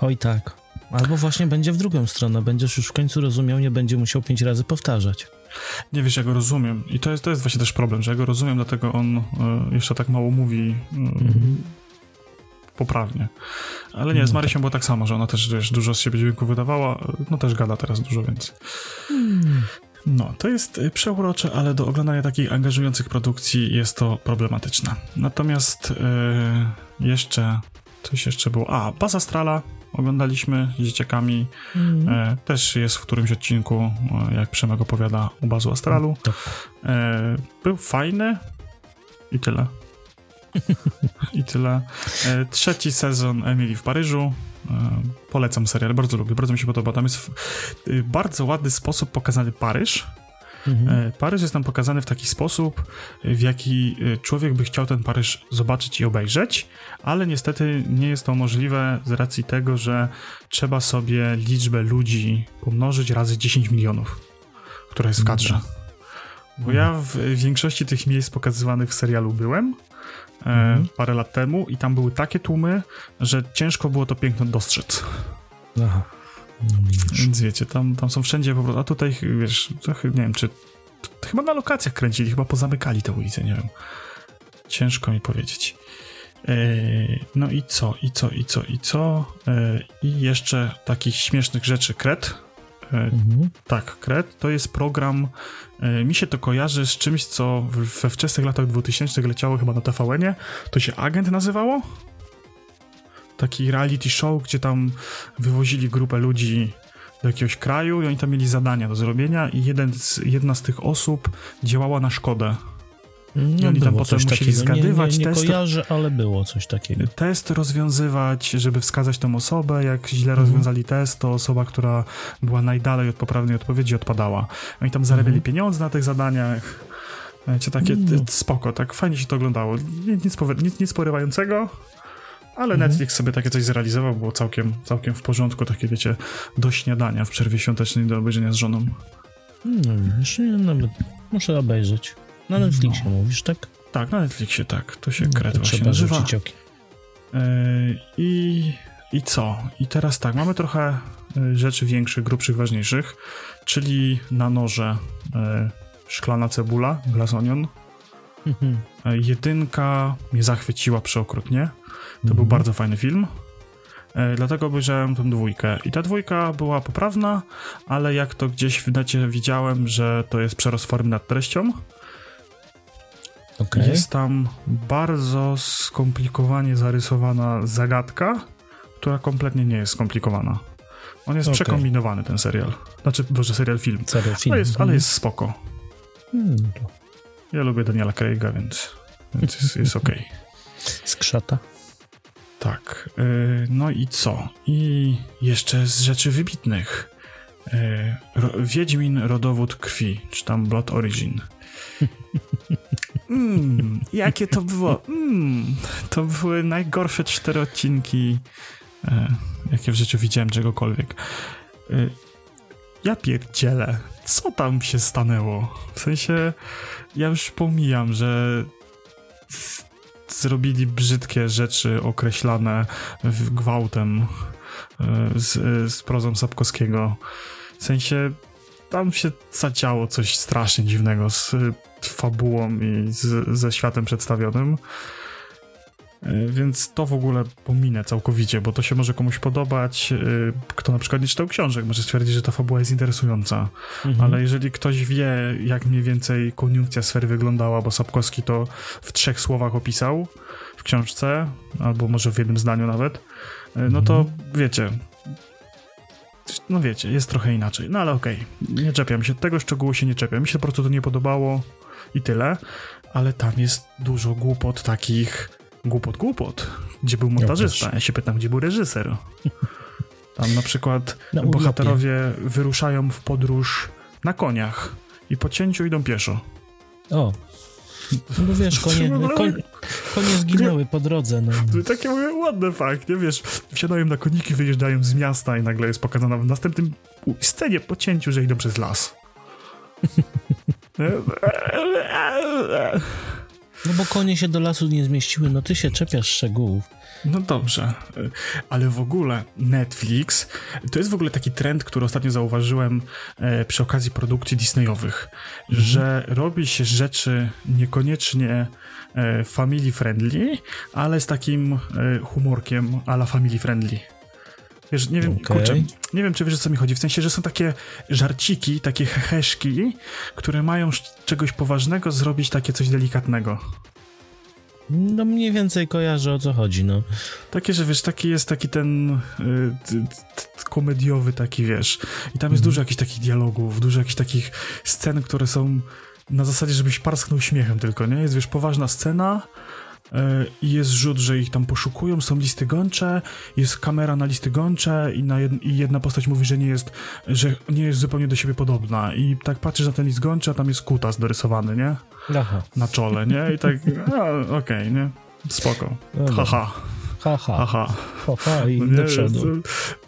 Oj tak. Albo właśnie będzie w drugą stronę, będziesz już w końcu rozumiał, nie będzie musiał pięć razy powtarzać. Nie wiesz, ja go rozumiem. I to jest, to jest właśnie też problem, że ja go rozumiem, dlatego on y, jeszcze tak mało mówi y, poprawnie. Ale nie, z Marysią było tak samo, że ona też wiesz, dużo z siebie dźwięku wydawała. No też gada teraz dużo, więc... No, to jest y, przeurocze, ale do oglądania takich angażujących produkcji jest to problematyczne. Natomiast y, jeszcze coś jeszcze było. A, Baz Astrala oglądaliśmy z dzieciakami. E, też jest w którymś odcinku, e, jak Przemek opowiada o Bazu Astralu. Tak. E, był fajny i tyle. (laughs) I tyle. E, trzeci sezon Emily w Paryżu. E, polecam serial, bardzo lubię, bardzo mi się podoba. Tam jest w y, bardzo ładny sposób pokazany Paryż. Mhm. E, Paryż jest tam pokazany w taki sposób, w jaki y, człowiek by chciał ten Paryż zobaczyć i obejrzeć, ale niestety nie jest to możliwe z racji tego, że trzeba sobie liczbę ludzi pomnożyć razy 10 milionów, która jest w kadrze. Bo ja w większości tych miejsc pokazywanych w serialu byłem e, parę lat temu i tam były takie tłumy, że ciężko było to piękno dostrzec. Aha. Więc wiecie, tam, tam są wszędzie po prostu, a tutaj, wiesz, nie wiem, czy to chyba na lokacjach kręcili, chyba pozamykali te ulice, nie wiem. Ciężko mi powiedzieć. Eee, no i co, i co, i co, i co? Eee, I jeszcze takich śmiesznych rzeczy, kret. E, Mhm. tak, Kret to jest program, e, mi się to kojarzy z czymś, co we wczesnych latach 2000 leciało chyba na TVN-ie. To się Agent nazywało? Taki reality show, gdzie tam wywozili grupę ludzi do jakiegoś kraju i oni tam mieli zadania do zrobienia i jeden z, jedna z tych osób działała na szkodę. No, oni tam potem musieli takiego. zgadywać Nie, nie, nie testy. kojarzę, ale było coś takiego. Test rozwiązywać, żeby wskazać tą osobę. Jak źle Mhm. rozwiązali test, to osoba, która była najdalej od poprawnej odpowiedzi, odpadała. Oni tam zarabiali Mhm. pieniądze na tych zadaniach. Wiecie, takie No. spoko, tak fajnie się to oglądało. Nic, nic, nic porywającego, ale Mhm. Netflix sobie takie coś zrealizował, było całkiem, całkiem w porządku, takie wiecie, do śniadania w przerwie świątecznej do obejrzenia z żoną. No widzisz, nawet muszę obejrzeć. Na Netflixie mówisz, tak? Tak, na Netflixie tak, to się No, kret to właśnie nazywa. Yy, I, I co? I teraz tak, mamy trochę y, rzeczy większych, grubszych, ważniejszych, czyli na noże y, szklana cebula, glass onion. Mhm. Y, Jedynka mnie zachwyciła przeokrutnie. To był Mhm. bardzo fajny film. Y, Dlatego obejrzałem tą dwójkę. I ta dwójka była poprawna, ale jak to gdzieś w necie widziałem, że to jest przerost formy nad treścią. Okej. Jest tam bardzo skomplikowanie zarysowana zagadka, która kompletnie nie jest skomplikowana. On jest Okej. przekombinowany, ten serial. Znaczy, boże, serial film. Serial film. Ale jest, ale Mhm. jest spoko. Hmm, Ja lubię Daniela Craig'a, więc, więc jest, jest okej. Skrzata. Tak. y, no i co? I jeszcze z rzeczy wybitnych. Y, Wiedźmin Rodowód Krwi, czy tam Blood Origin. Mm, jakie to było? Mm, to były najgorsze cztery odcinki, e, jakie w życiu widziałem czegokolwiek. E, ja pierdzielę. Co tam się stanęło? W sensie, ja już pomijam, że zrobili brzydkie rzeczy określane gwałtem e, z, z prozą Sapkowskiego. W sensie, tam się zadziało coś strasznie dziwnego z y, fabułą i z, ze światem przedstawionym. Y, Więc to w ogóle pominę całkowicie, bo to się może komuś podobać. y, Kto na przykład nie czytał książek, może stwierdzić, że ta fabuła jest interesująca. Mhm. Ale jeżeli ktoś wie, jak mniej więcej koniunkcja sfery wyglądała, bo Sapkowski to w trzech słowach opisał w książce, albo może w jednym zdaniu nawet, y, no to wiecie. No wiecie, jest trochę inaczej. No ale okej, nie czepiam się. Tego szczegółu się nie czepiam. Mi się po prostu to nie podobało i tyle. Ale tam jest dużo głupot takich... Głupot, głupot. Gdzie był montażysta? proszę. Ja się pytam, gdzie był reżyser? (laughs) Tam na przykład Na urlopie. bohaterowie wyruszają w podróż na koniach i po cięciu idą pieszo. O. No bo wiesz, konie, (laughs) konie, konie zginęły po drodze. No. (laughs) Takie mówię, ładne fakt, nie wiesz, wsiadają na koniki, wyjeżdżają z miasta i nagle jest pokazana w następnym scenie po cięciu, że idą przez las. No bo konie się do lasu nie zmieściły, no ty się czepiasz szczegółów. No dobrze, y, ale w ogóle Netflix to jest w ogóle taki trend, który ostatnio zauważyłem e, przy okazji produkcji Disneyowych, że robi się rzeczy niekoniecznie e, family friendly, ale z takim humorkiem a la family friendly. Wiesz, nie wiem, Okej. kurczę, nie wiem, czy wiesz, o co mi chodzi. W sensie, że są takie żarciki, takie heheszki, które mają czegoś poważnego zrobić takie coś delikatnego. No mniej więcej kojarzę o co chodzi, no. Takie, że wiesz, taki jest taki ten y, komediowy taki, wiesz. I tam jest dużo jakichś takich dialogów, dużo jakichś takich scen, które są na zasadzie, żebyś parsknął śmiechem tylko, nie? Jest, wiesz, poważna scena jest rzut, że ich tam poszukują, są listy gończe, jest kamera na listy gończe i, na jed, i jedna postać mówi, że nie jest, że nie jest zupełnie do siebie podobna. I tak patrzysz na ten list gończy, a tam jest kutas dorysowany, nie? Aha. Na czole, nie? I tak, a, okej, nie? Spoko. No. Haha, Haha, haha. haha i No do przodu.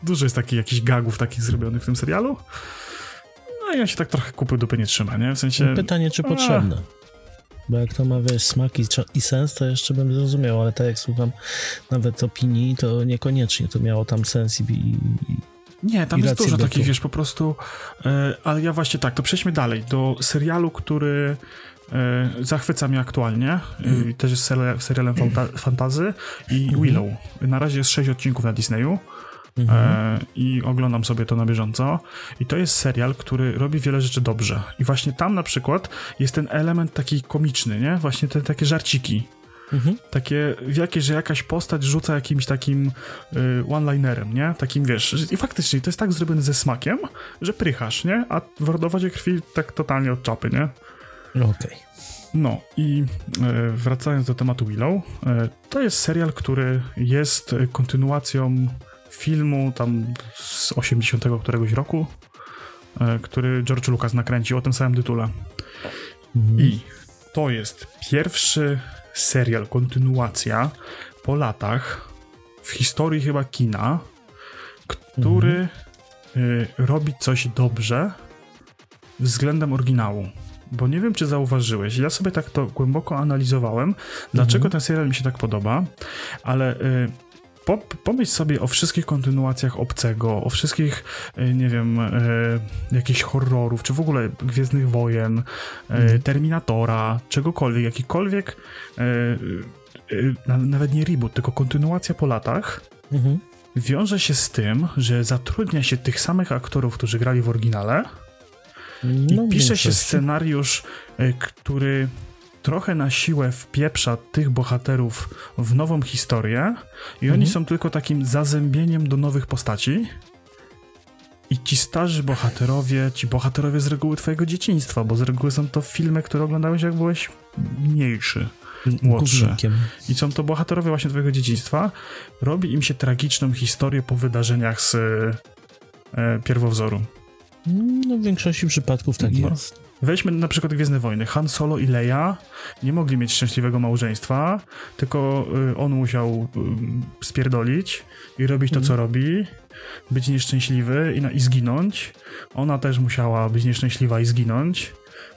Dużo jest takich jakichś gagów takich zrobionych w tym serialu. No i on się tak trochę kupy dupy nie trzyma, nie? W sensie... Pytanie, czy A. Bo jak to ma, wiesz, smak i, i sens, to jeszcze bym zrozumiał, ale tak jak słucham nawet opinii, to niekoniecznie to miało tam sens i, i, Nie, tam jest dużo takich, wiesz, po prostu... E, ale ja właśnie tak, to przejdźmy dalej. Do serialu, który e, zachwyca mnie aktualnie. E, też jest serial, serialem fanta- fantazy i Mhm. Willow. Na razie jest sześć odcinków na Disneyu. Mhm. E, I oglądam sobie to na bieżąco. I to jest serial, który robi wiele rzeczy dobrze. I właśnie tam na przykład jest ten element taki komiczny, nie? Właśnie te takie żarciki. Mhm. Takie, jakie, że jakaś postać rzuca jakimś takim y, one-linerem, nie? Takim, wiesz, i faktycznie to jest tak zrobione ze smakiem, że prychasz, nie? A w rodowodzie krwi tak totalnie od czapy, nie? Okej. Okay. No i y, wracając do tematu Willow, y, to jest serial, który jest kontynuacją filmu tam z 80 któregoś roku, y, który George Lucas nakręcił o tym samym tytule. Mhm. I to jest pierwszy serial, kontynuacja po latach w historii chyba kina, który mhm. y, robi coś dobrze względem oryginału. Bo nie wiem, czy zauważyłeś, ja sobie tak to głęboko analizowałem, dlaczego mhm. ten serial mi się tak podoba, ale y, po, pomyśl sobie o wszystkich kontynuacjach Obcego, o wszystkich, e, nie wiem, e, jakichś horrorów, czy w ogóle Gwiezdnych Wojen, e, mhm. Terminatora, czegokolwiek, jakikolwiek, e, e, nawet nie reboot, tylko kontynuacja po latach, mhm. wiąże się z tym, że zatrudnia się tych samych aktorów, którzy grali w oryginale i no, pisze się scenariusz, e, który trochę na siłę wpieprza tych bohaterów w nową historię i mhm. oni są tylko takim zazębieniem do nowych postaci. I ci starzy bohaterowie, ci bohaterowie z reguły twojego dzieciństwa, bo z reguły są to filmy, które oglądałeś jak byłeś mniejszy, młodszy. Górnikiem. I są to bohaterowie właśnie twojego dzieciństwa. Robi im się tragiczną historię po wydarzeniach z e, pierwowzoru. No w większości przypadków tak no. jest. Weźmy na przykład Gwiezdne Wojny. Han Solo i Leia nie mogli mieć szczęśliwego małżeństwa, tylko y, on musiał y, spierdolić i robić to, co robi, być nieszczęśliwy i, na, i zginąć. Ona też musiała być nieszczęśliwa i zginąć.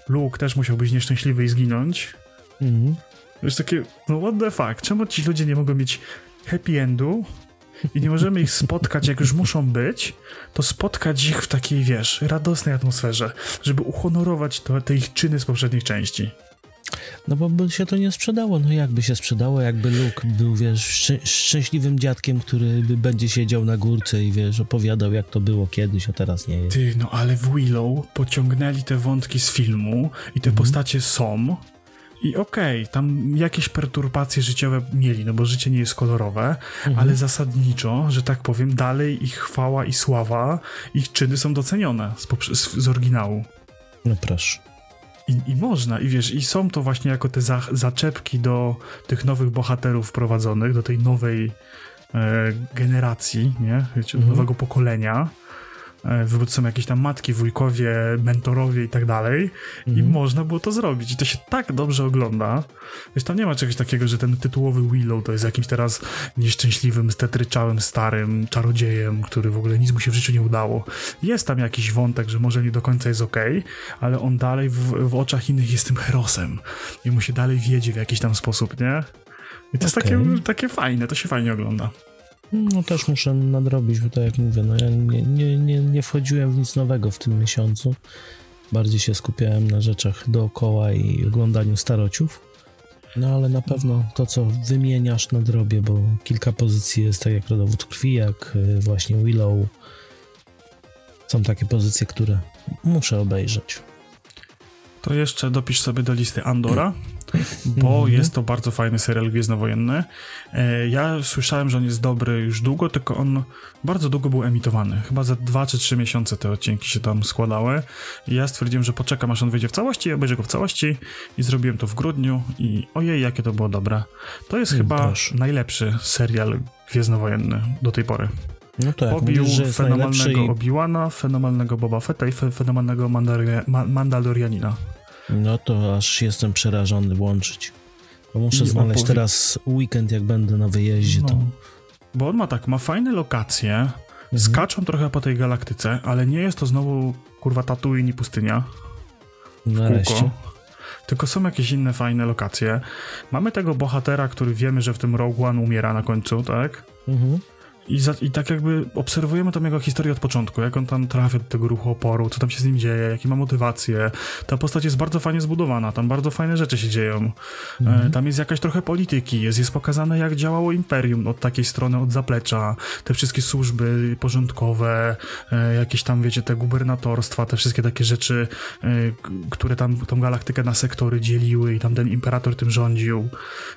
Luke też musiał być nieszczęśliwy i zginąć. Mm. To jest takie, no what the fuck, czemu ci ludzie nie mogą mieć happy endu, i nie możemy ich spotkać, jak już muszą być, to spotkać ich w takiej, wiesz, radosnej atmosferze, żeby uhonorować to, te ich czyny z poprzednich części. No bo by się to nie sprzedało. No jakby się sprzedało, jakby Luke był, wiesz, szczę szczęśliwym dziadkiem, który będzie siedział na górce i, wiesz, opowiadał, jak to było kiedyś, a teraz nie jest. Ty, no ale w Willow pociągnęli te wątki z filmu i te mhm. postacie są, i okej, okay, tam jakieś perturbacje życiowe mieli, no bo życie nie jest kolorowe, mhm. ale zasadniczo, że tak powiem, dalej ich chwała i sława, ich czyny są docenione z, z, z oryginału. No proszę. I, I, można, i wiesz, i są to właśnie jako te za, zaczepki do tych nowych bohaterów wprowadzonych, do tej nowej e, generacji, nie? Wiecie, mhm. nowego pokolenia. E, są jakieś tam matki, wujkowie, mentorowie i tak dalej i mhm. można było to zrobić i to się tak dobrze ogląda. Wiesz, tam nie ma czegoś takiego, że ten tytułowy Willow to jest jakimś teraz nieszczęśliwym, stetryczałym, starym czarodziejem, który w ogóle nic mu się w życiu nie udało. Jest tam jakiś wątek, że może nie do końca jest ok, ale on dalej w, w oczach innych jest tym herosem i mu się dalej wiedzie w jakiś tam sposób, nie? I to okay. jest takie, takie fajne, to się fajnie ogląda. No też muszę nadrobić, bo tak jak mówię, no ja nie, nie, nie, nie wchodziłem w nic nowego w tym miesiącu. Bardziej się skupiałem na rzeczach dookoła i oglądaniu starociów. No ale na pewno to, co wymieniasz, nadrobię, bo kilka pozycji jest tak jak rodowód krwi, jak y, właśnie Willow. Są takie pozycje, które muszę obejrzeć. To jeszcze dopisz sobie do listy Andora (clears throat) bo mm -hmm. jest to bardzo fajny serial gwiezdnowojenny. E, ja słyszałem, że on jest dobry już długo, tylko on bardzo długo był emitowany. Chyba za dwa czy trzy miesiące te odcinki się tam składały. I ja stwierdziłem, że poczekam aż on wyjdzie w całości, ja obejrzę go w całości i zrobiłem to w grudniu i ojej, jakie to było dobre. To jest mm, chyba proszę. najlepszy serial gwiezdnowojenny do tej pory. No Pobił mówisz, fenomenalnego i... Obi-Wana, fenomenalnego Boba Fetta i fenomenalnego Mandalorianina. No to aż jestem przerażony włączyć. Bo muszę I znaleźć opowie... teraz weekend, jak będę na wyjeździe, no. to... Bo on ma tak, ma fajne lokacje, mhm. skaczą trochę po tej galaktyce, ale nie jest to znowu, kurwa, Tatooine i pustynia. Nareszcie. Tylko są jakieś inne fajne lokacje. Mamy tego bohatera, który wiemy, że w tym Rogue One umiera na końcu, tak? Mhm. I, za, I tak jakby obserwujemy tam jego historię od początku, jak on tam trafia do tego ruchu oporu, co tam się z nim dzieje, jakie ma motywacje. Ta postać jest bardzo fajnie zbudowana, tam bardzo fajne rzeczy się dzieją. Mhm. E, tam jest jakaś trochę polityki, jest, jest pokazane jak działało Imperium od takiej strony, od zaplecza, te wszystkie służby porządkowe, e, jakieś tam, wiecie, te gubernatorstwa, te wszystkie takie rzeczy, e, które tam tą galaktykę na sektory dzieliły i tam ten imperator tym rządził.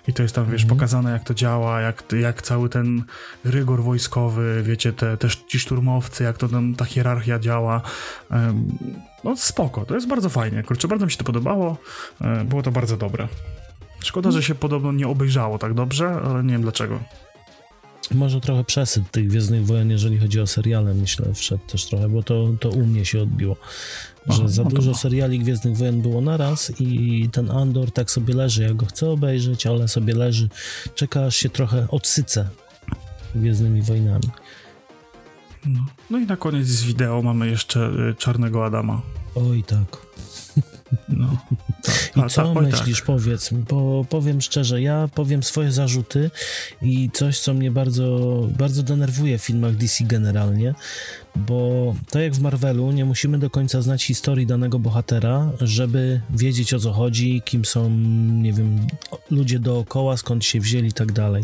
I to jest tam, wiesz, mhm. pokazane jak to działa, jak, jak cały ten rygor wojskowy wojskowy, wiecie, te, też ci szturmowcy, jak to tam ta hierarchia działa. No spoko, to jest bardzo fajnie. Kurczę, bardzo mi się to podobało. E, było to bardzo dobre. Szkoda, że się podobno nie obejrzało tak dobrze, ale nie wiem dlaczego. Może trochę przesyt tych Gwiezdnych Wojen, jeżeli chodzi o seriale, myślę, wszedł też trochę, bo to, to u mnie się odbiło. Że Aha, za no dużo seriali Gwiezdnych Wojen było naraz i ten Andor tak sobie leży, ja go chcę obejrzeć, ale sobie leży, czeka aż się trochę odsycę Gwiezdnymi Wojnami. No. no i na koniec z wideo mamy jeszcze y, Czarnego Adama. Oj tak. No. I co ta, myślisz, tak. powiedz mi, bo powiem szczerze, ja powiem swoje zarzuty i coś, co mnie bardzo, bardzo denerwuje w filmach DC generalnie, bo tak jak w Marvelu, nie musimy do końca znać historii danego bohatera, żeby wiedzieć o co chodzi, kim są, nie wiem, ludzie dookoła, skąd się wzięli i tak dalej.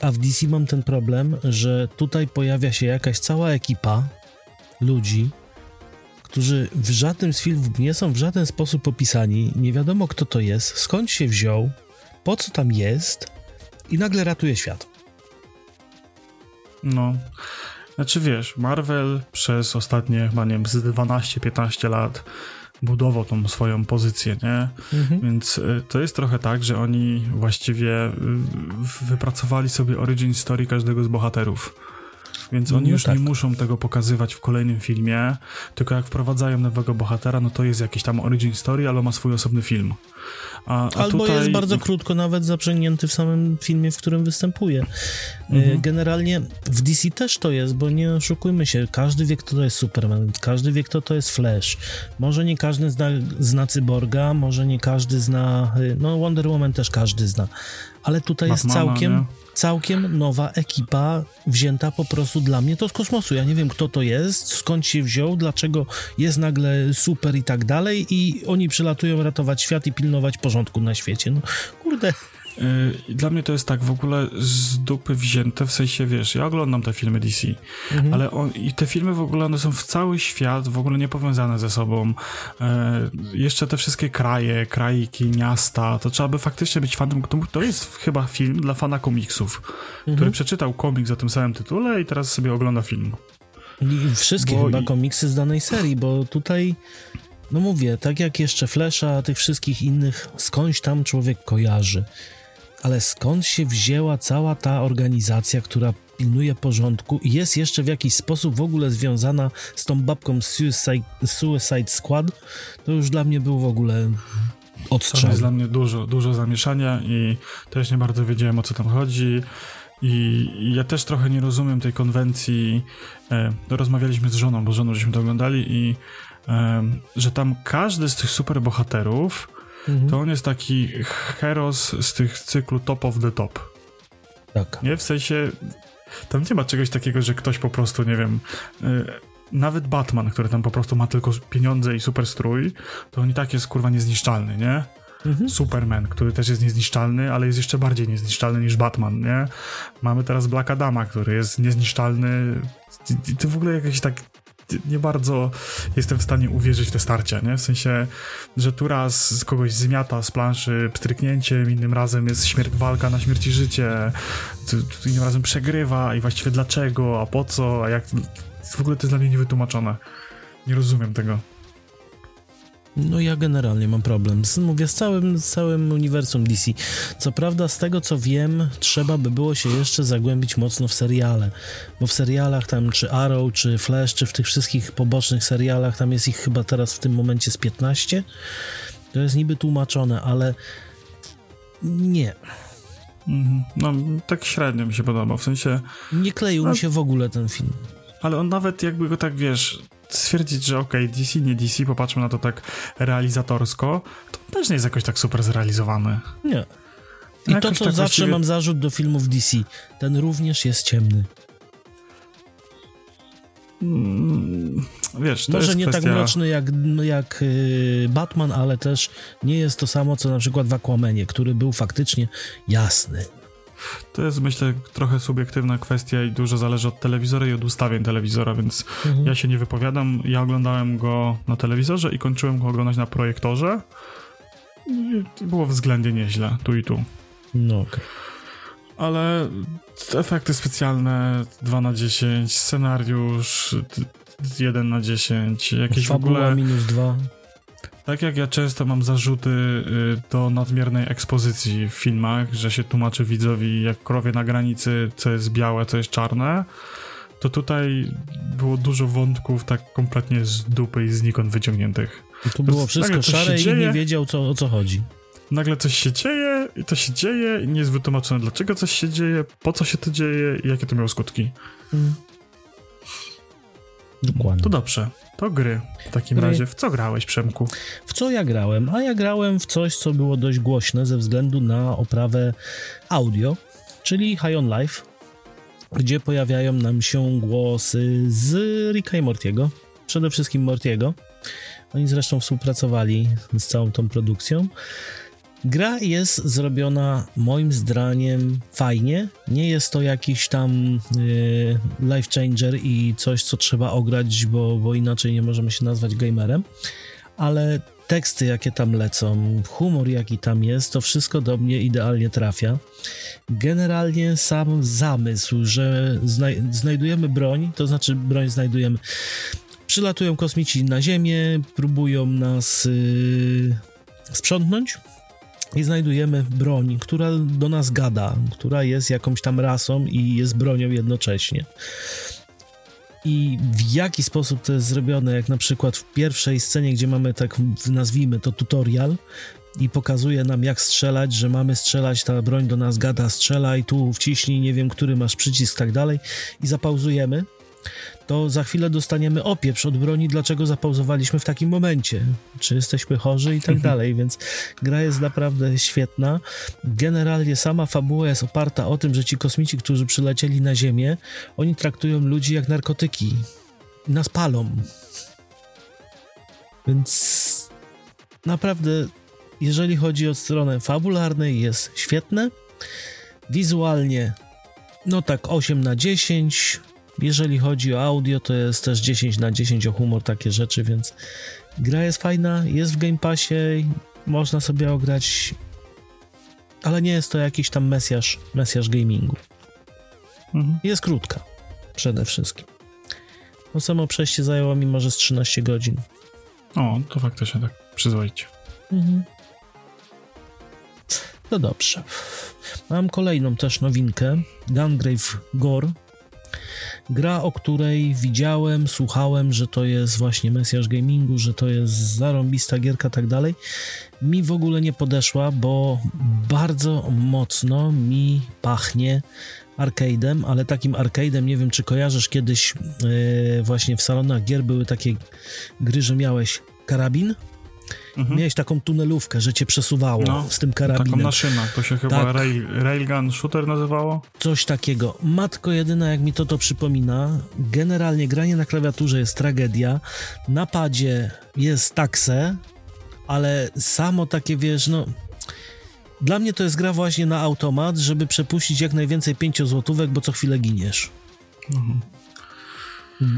A w DC mam ten problem, że tutaj pojawia się jakaś cała ekipa ludzi, którzy w żadnym z filmów nie są w żaden sposób opisani, nie wiadomo kto to jest, skąd się wziął, po co tam jest i nagle ratuje świat. No. Znaczy wiesz, Marvel przez ostatnie, chyba nie wiem, z 12-15 lat budował tą swoją pozycję, nie? Mhm. Więc y, to jest trochę tak, że oni właściwie y, wypracowali sobie origin story każdego z bohaterów. Więc oni no już tak. nie muszą tego pokazywać w kolejnym filmie, tylko jak wprowadzają nowego bohatera, no to jest jakiś tam origin story, ale ma swój osobny film. A, a Albo tutaj... jest bardzo krótko nawet zaprzęgnięty w samym filmie, w którym występuje. E, mhm. Generalnie w DC też to jest, bo nie oszukujmy się, każdy wie, kto to jest Superman, każdy wie, kto to jest Flash. Może nie każdy zna, zna Cyborga, może nie każdy zna, e, no Wonder Woman też każdy zna, ale tutaj Batmana, jest całkiem... Nie? Całkiem nowa ekipa wzięta po prostu dla mnie to z kosmosu. Ja nie wiem, kto to jest, skąd się wziął, dlaczego jest nagle super i tak dalej i oni przylatują ratować świat i pilnować porządku na świecie. No kurde, dla mnie to jest tak w ogóle z dupy wzięte, w sensie wiesz, ja oglądam te filmy DC, mhm. ale on, i te filmy w ogóle one są w cały świat w ogóle niepowiązane ze sobą. E, jeszcze te wszystkie kraje, kraiki, miasta, to trzeba by faktycznie być fanem. To, to jest chyba film dla fana komiksów, mhm. który przeczytał komiks o tym samym tytule i teraz sobie ogląda film. I wszystkie bo chyba i... komiksy z danej serii, bo tutaj no mówię, tak jak jeszcze Flesza, tych wszystkich innych, skądś tam człowiek kojarzy ale skąd się wzięła cała ta organizacja, która pilnuje porządku i jest jeszcze w jakiś sposób w ogóle związana z tą babką Suicide, Suicide Squad, to już dla mnie był w ogóle odstrzał. To jest dla mnie dużo, dużo zamieszania i też nie bardzo wiedziałem o co tam chodzi. I, ja też trochę nie rozumiem tej konwencji. E, rozmawialiśmy z żoną, bo żoną żeśmy to oglądali i e, że tam każdy z tych superbohaterów mhm. to on jest taki heros z tych cyklu top of the top. Tak. Nie? W sensie tam nie ma czegoś takiego, że ktoś po prostu, nie wiem, y, nawet Batman, który tam po prostu ma tylko pieniądze i super strój, to on i tak jest kurwa niezniszczalny, nie? Mhm. Superman, który też jest niezniszczalny, ale jest jeszcze bardziej niezniszczalny niż Batman, nie? Mamy teraz Black Adama, który jest niezniszczalny. To w ogóle jakieś tak nie bardzo jestem w stanie uwierzyć w te starcia, nie? W sensie, że tu raz kogoś zmiata z planszy pstryknięciem, innym razem jest śmierć, walka na śmierć i życie, innym razem przegrywa i właściwie dlaczego, a po co, a jak... W ogóle to jest dla mnie niewytłumaczone. Nie rozumiem tego. No ja generalnie mam problem. Mówię z całym, z całym uniwersum DC. Co prawda z tego co wiem, trzeba by było się jeszcze zagłębić mocno w seriale. Bo w serialach tam czy Arrow, czy Flash, czy w tych wszystkich pobocznych serialach, tam jest ich chyba teraz w tym momencie z 15. To jest niby tłumaczone, ale nie. Mhm. No, tak średnio mi się podoba, w sensie... Nie kleił mi się w ogóle ten film. Ale on nawet jakby go tak, wiesz, stwierdzić, że okej, okay, DC, nie DC, popatrzmy na to tak realizatorsko, to też nie jest jakoś tak super zrealizowany. Nie. I to, co tak zawsze właściwie... mam zarzut do filmów DC, ten również jest ciemny. Mm, wiesz, to Może jest nie kwestia... tak mroczny jak, jak y, Batman, ale też nie jest to samo, co na przykład w Aquamanie, który był faktycznie jasny. To jest, myślę, trochę subiektywna kwestia i dużo zależy od telewizora i od ustawień telewizora, więc Mhm. ja się nie wypowiadam. Ja oglądałem go na telewizorze i kończyłem go oglądać na projektorze. I było względnie nieźle, tu i tu. No okej. Ale efekty specjalne 2 na 10, scenariusz 1 na 10, jakieś w Fabuła ogóle... minus dwa. Tak jak ja często mam zarzuty y, do nadmiernej ekspozycji w filmach, że się tłumaczy widzowi jak krowie na granicy, co jest białe, co jest czarne, to tutaj było dużo wątków tak kompletnie z dupy i znikąd wyciągniętych. I tu było wszystko szare i nie wiedział co, o co chodzi. Nagle coś się dzieje i to się dzieje i nie jest wytłumaczone dlaczego coś się dzieje, po co się to dzieje i jakie to miało skutki. Mm. Dokładnie. To dobrze, to gry. W takim Gry. razie, w co grałeś, Przemku? W co ja grałem? A ja grałem w coś, co było dość głośne ze względu na oprawę audio, czyli High on Life, gdzie pojawiają nam się głosy z Ricka i Mortiego. Przede wszystkim Mortiego. Oni zresztą współpracowali z całą tą produkcją. Gra jest zrobiona moim zdaniem fajnie. Nie jest to jakiś tam yy, life changer i coś, co trzeba ograć, bo, bo inaczej nie możemy się nazwać gamerem. Ale teksty, jakie tam lecą, humor, jaki tam jest, to wszystko do mnie idealnie trafia. Generalnie sam zamysł, że znaj- znajdujemy broń, to znaczy broń znajdujemy. Przylatują kosmici na Ziemię, próbują nas yy, sprzątnąć i znajdujemy broń, która do nas gada, która jest jakąś tam rasą i jest bronią jednocześnie. I w jaki sposób to jest zrobione, jak na przykład w pierwszej scenie, gdzie mamy tak, nazwijmy to tutorial i pokazuje nam jak strzelać, że mamy strzelać, ta broń do nas gada, strzelaj, tu wciśnij, nie wiem, który masz przycisk, tak dalej i zapauzujemy, to za chwilę dostaniemy opieprz od broni, dlaczego zapauzowaliśmy w takim momencie, czy jesteśmy chorzy i tak dalej, więc gra jest naprawdę świetna. Generalnie sama fabuła jest oparta o tym, że ci kosmici, którzy przylecieli na Ziemię, oni traktują ludzi jak narkotyki. Nas palą. Więc naprawdę, jeżeli chodzi o stronę fabularnej, jest świetne. Wizualnie, no tak 8 na 10. Jeżeli chodzi o audio, to jest też 10 na 10 o humor, takie rzeczy, więc gra jest fajna, jest w Game Passie, można sobie ograć, ale nie jest to jakiś tam mesjasz, mesjasz gamingu. Mhm. Jest krótka, przede wszystkim. No samo przejście zajęło mi może z 13 godzin. O, to faktycznie tak przyzwoicie. Mhm. No dobrze. Mam kolejną też nowinkę. Gungrave Gore. Gra, o której widziałem, słuchałem, że to jest właśnie Mesjasz Gamingu, że to jest zarąbista gierka, tak dalej. Mi w ogóle nie podeszła, bo bardzo mocno mi pachnie arcade'em, ale takim arcade'em, nie wiem czy kojarzysz kiedyś yy, właśnie w salonach gier były takie gry, że miałeś karabin, Mhm. miałeś taką tunelówkę, że cię przesuwało No, z tym Taką karabinem. na szynach, to się chyba Tak. rail, Railgun Shooter nazywało? Coś takiego. Matko jedyna, jak mi to to przypomina, generalnie granie na klawiaturze jest tragedia, na padzie jest takse, ale samo takie, wiesz, no... Dla mnie to jest gra właśnie na automat, żeby przepuścić jak najwięcej pięciozłotówek, bo co chwilę giniesz. Mhm.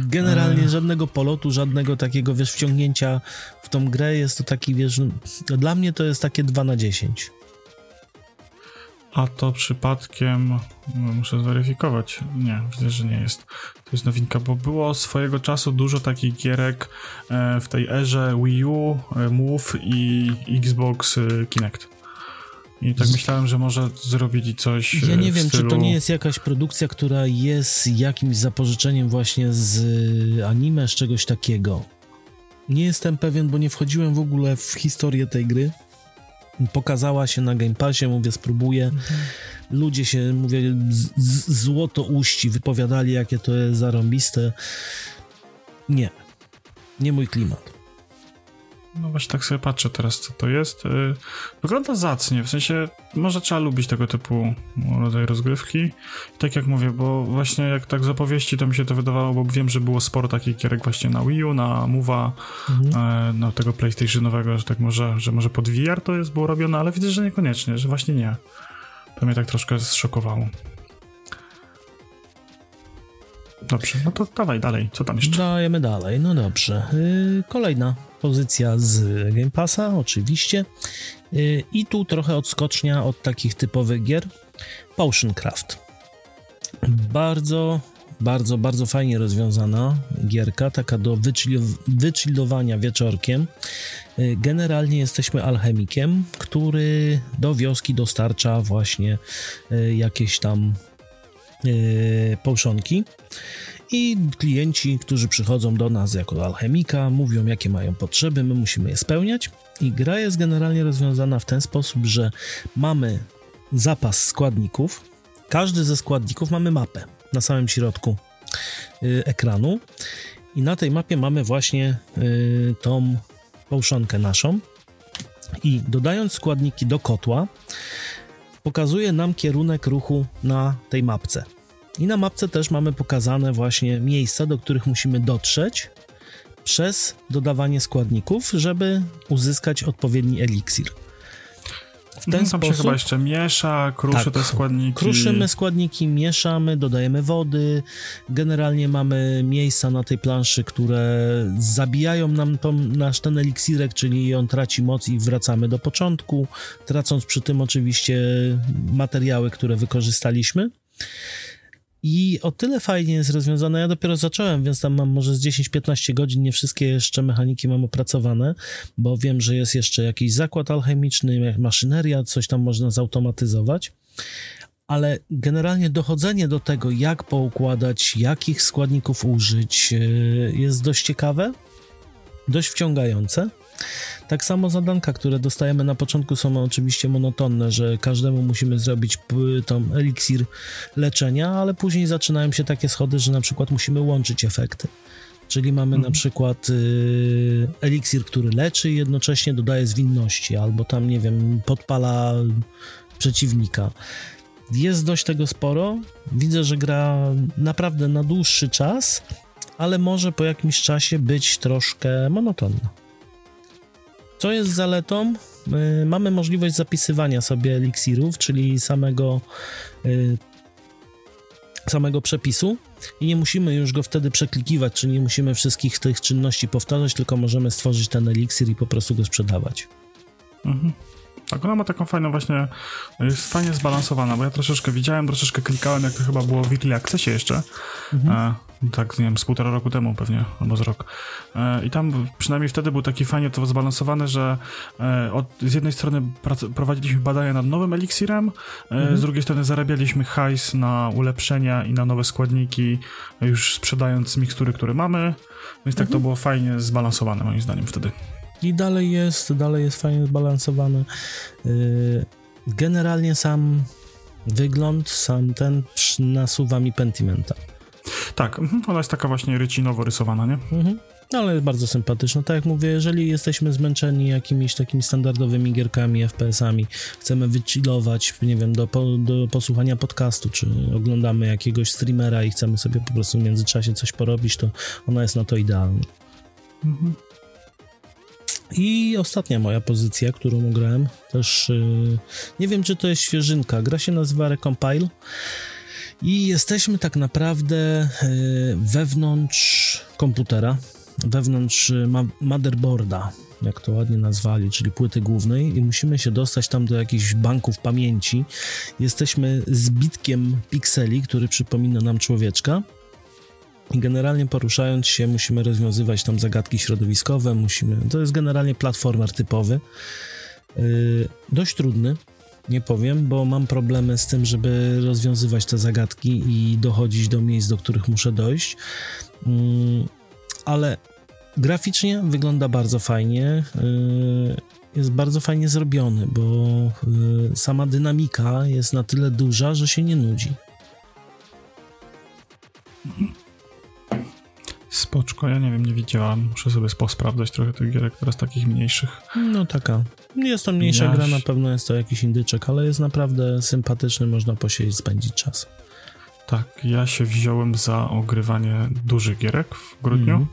Generalnie żadnego polotu, żadnego takiego, wiesz, wciągnięcia w tą grę jest to taki, wiesz, dla mnie to jest takie 2 na 10. A to przypadkiem, no, muszę zweryfikować, nie, widzę, że nie jest. To jest nowinka, bo było swojego czasu dużo takich gierek e, w tej erze Wii U, Move i Xbox e, Kinect. I tak myślałem, że może zrobili coś Ja e, nie w wiem, stylu... czy to nie jest jakaś produkcja, która jest jakimś zapożyczeniem właśnie z y, anime, z czegoś takiego. Nie jestem pewien, bo nie wchodziłem w ogóle w historię tej gry. Pokazała się na Game Passie, mówię, spróbuję. Ludzie się, mówię, złoto uści, wypowiadali, jakie to jest zarąbiste. Nie. Nie mój klimat. No właśnie tak sobie patrzę teraz, co to jest. Y, wygląda zacnie, w sensie może trzeba lubić tego typu rodzaj rozgrywki. tak jak mówię, bo właśnie jak tak z opowieści to mi się to wydawało, bo wiem, że było sporo takich gierek właśnie na Wii U, na Move'a, mhm. no tego PlayStationowego, że tak może, że może pod VR to jest było robione, ale widzę, że niekoniecznie, że właśnie nie. To mnie tak troszkę zszokowało. Dobrze, no to dawaj dalej, co tam jeszcze? Dajemy dalej, no dobrze. Yy, kolejna pozycja z Game Passa, oczywiście. Yy, I tu trochę odskocznia od takich typowych gier. Potion Craft. Bardzo, bardzo, bardzo fajnie rozwiązana gierka, taka do wychillowania wieczorkiem. Yy, generalnie jesteśmy alchemikiem, który do wioski dostarcza właśnie yy, jakieś tam połszonki. I klienci, którzy przychodzą do nas jako alchemika, mówią, jakie mają potrzeby, my musimy je spełniać. I gra jest generalnie rozwiązana w ten sposób, że mamy zapas składników. Każdy ze składników mamy mapę na samym środku y, ekranu. I na tej mapie mamy właśnie y, tą połszonkę naszą. I dodając składniki do kotła, pokazuje nam kierunek ruchu na tej mapce. I na mapce też mamy pokazane właśnie miejsca, do których musimy dotrzeć przez dodawanie składników, żeby uzyskać odpowiedni eliksir. W ten no, sposób się chyba jeszcze miesza, kruszy tak, te składniki. Kruszymy składniki, mieszamy, dodajemy wody. Generalnie mamy miejsca na tej planszy, które zabijają nam tą, nasz ten eliksirek, czyli on traci moc i wracamy do początku, tracąc przy tym oczywiście materiały, które wykorzystaliśmy. I o tyle fajnie jest rozwiązane. Ja dopiero zacząłem, więc tam mam może z 10-15 godzin. Nie wszystkie jeszcze mechaniki mam opracowane, bo wiem, że jest jeszcze jakiś zakład alchemiczny, maszyneria, coś tam można zautomatyzować. Ale generalnie dochodzenie do tego, jak poukładać, jakich składników użyć, e, jest dość ciekawe, dość wciągające. Tak samo zadanka, które dostajemy na początku są oczywiście monotonne, że każdemu musimy zrobić tą eliksir leczenia, ale później zaczynają się takie schody, że na przykład musimy łączyć efekty. Czyli mamy mhm. na przykład y, eliksir, który leczy i jednocześnie dodaje zwinności, albo tam, nie wiem, podpala przeciwnika. Jest dość tego sporo. Widzę, że gra naprawdę na dłuższy czas, ale może po jakimś czasie być troszkę monotonna. Co jest zaletą? Y, mamy możliwość zapisywania sobie eliksirów, czyli samego, y, samego przepisu i nie musimy już go wtedy przeklikiwać, czyli nie musimy wszystkich tych czynności powtarzać, tylko możemy stworzyć ten eliksir i po prostu go sprzedawać. Mhm. Tak, ona ma taką fajną właśnie, jest fajnie zbalansowana, bo ja troszeczkę widziałem, troszeczkę klikałem, jak to chyba było w Weekly Accessie jeszcze, mhm. Tak, nie wiem, z półtora roku temu pewnie, albo z rok. E, I tam przynajmniej wtedy był taki fajnie to zbalansowane, że e, od, z jednej strony prowadziliśmy badania nad nowym eliksirem, e, mhm. z drugiej strony zarabialiśmy hajs na ulepszenia i na nowe składniki, już sprzedając mikstury, które mamy, więc tak to mhm. było fajnie zbalansowane moim zdaniem wtedy. I dalej jest, dalej jest fajnie zbalansowany. Y, generalnie sam wygląd, sam ten nasuwa mi Pentimenta. Tak, mhm, ona jest taka właśnie rycinowo rysowana, nie? Mhm. No, ale jest bardzo sympatyczna. Tak jak mówię, jeżeli jesteśmy zmęczeni jakimiś takimi standardowymi gierkami, FPS-ami, chcemy wychillować, nie wiem, do, do posłuchania podcastu, czy oglądamy jakiegoś streamera i chcemy sobie po prostu w międzyczasie coś porobić, to ona jest na to idealna. Mhm. I ostatnia moja pozycja, którą grałem, też yy, nie wiem, czy to jest świeżynka. Gra się nazywa Recompile. I jesteśmy tak naprawdę yy, wewnątrz komputera, wewnątrz ma motherboarda, jak to ładnie nazwali, czyli płyty głównej, i musimy się dostać tam do jakichś banków pamięci. Jesteśmy zbitkiem pikseli, który przypomina nam człowieczka. I generalnie poruszając się musimy rozwiązywać tam zagadki środowiskowe, musimy, to jest generalnie platformer typowy, yy, dość trudny, nie powiem, bo mam problemy z tym, żeby rozwiązywać te zagadki i dochodzić do miejsc, do których muszę dojść, yy, ale graficznie wygląda bardzo fajnie, yy, jest bardzo fajnie zrobiony, bo yy, sama dynamika jest na tyle duża, że się nie nudzi. Spoczko, ja nie wiem, nie widziałam. Muszę sobie posprawdzać trochę tych gierek teraz takich mniejszych. No taka. Jest to mniejsza Jaś. gra, na pewno jest to jakiś indyczek, ale jest naprawdę sympatyczny, można posiedzieć, spędzić czas. Tak, ja się wziąłem za ogrywanie dużych gierek w grudniu. Mhm.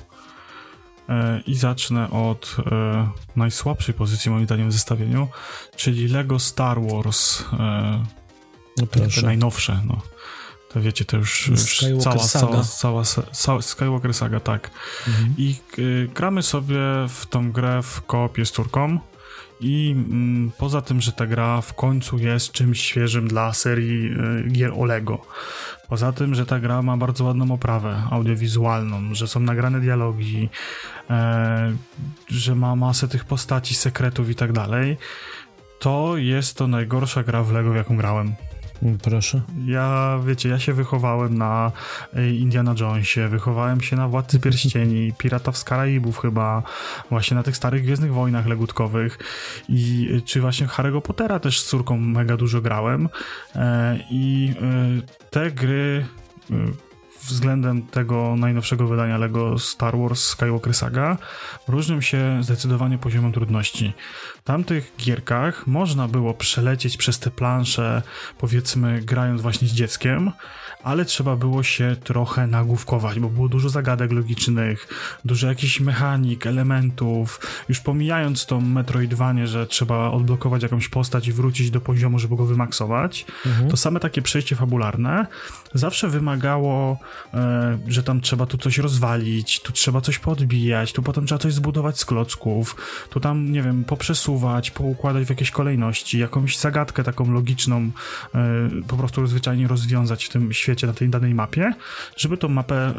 E, I zacznę od e, najsłabszej pozycji moim zdaniem w zestawieniu, czyli Lego Star Wars, e, No te najnowsze, no. To wiecie, to już, już cała, Saga. cała, cała, Skywalker Saga, tak. Mhm. I y, gramy sobie w tą grę w koopie z Turką i mm, poza tym, że ta gra w końcu jest czymś świeżym dla serii y, gier o Lego. Poza tym, że ta gra ma bardzo ładną oprawę audiowizualną, że są nagrane dialogi, e, że ma masę tych postaci, sekretów i tak dalej, to jest to najgorsza gra w Lego, jaką grałem. Proszę. Ja, wiecie, ja się wychowałem na e, Indiana Jonesie, wychowałem się na Władcy Pierścieni, Piratach z Karaibów chyba, właśnie na tych starych Gwiezdnych Wojnach legutkowych. I e, czy właśnie Harry'ego Pottera też z córką mega dużo grałem. E, i te gry względem tego najnowszego wydania Lego Star Wars Skywalker Saga różnią się zdecydowanie poziomem trudności. W tamtych gierkach można było przelecieć przez te plansze, powiedzmy, grając właśnie z dzieckiem, ale trzeba było się trochę nagłówkować, bo było dużo zagadek logicznych, dużo jakichś mechanik, elementów. Już pomijając tą Metroidvanię, że trzeba odblokować jakąś postać i wrócić do poziomu, żeby go wymaksować, to same takie przejście fabularne zawsze wymagało, e, że tam trzeba tu coś rozwalić, tu trzeba coś podbijać, tu potem trzeba coś zbudować z klocków, tu tam, nie wiem, poprzesuwać, poukładać w jakiejś kolejności, jakąś zagadkę taką logiczną e, po prostu zwyczajnie rozwiązać w tym świecie, na tej danej mapie, żeby tą mapę e,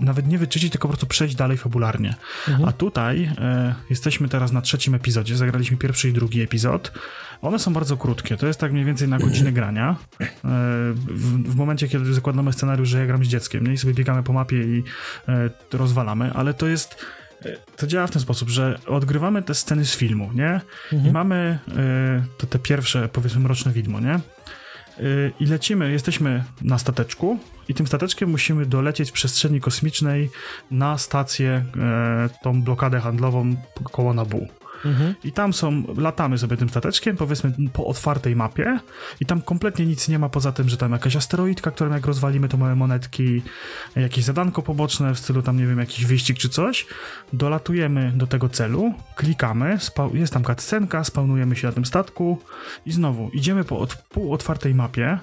nawet nie wyczyścić, tylko po prostu przejść dalej fabularnie. A tutaj jesteśmy teraz na trzecim epizodzie, zagraliśmy pierwszy i drugi epizod. One są bardzo krótkie, to jest tak mniej więcej na godzinę grania. E, w, w momencie, kiedy zakładamy scenariusz, że ja gram z dzieckiem, nie? i sobie biegamy po mapie i e, rozwalamy, ale to jest e, to działa w ten sposób, że odgrywamy te sceny z filmu, nie? I mamy to te pierwsze, powiedzmy, mroczne widmo, nie? Y, i lecimy, jesteśmy na stateczku i tym stateczkiem musimy dolecieć z przestrzeni kosmicznej na stację, tą blokadę handlową koło Nabu. Mhm. I tam są, latamy sobie tym stateczkiem, powiedzmy po otwartej mapie i tam kompletnie nic nie ma poza tym, że tam jakaś asteroidka, którą jak rozwalimy to małe monetki, jakieś zadanko poboczne w stylu tam, nie wiem, jakiś wyścig czy coś. Dolatujemy do tego celu, klikamy, jest tam cutscenka, spawnujemy się na tym statku i znowu idziemy po od, półotwartej mapie,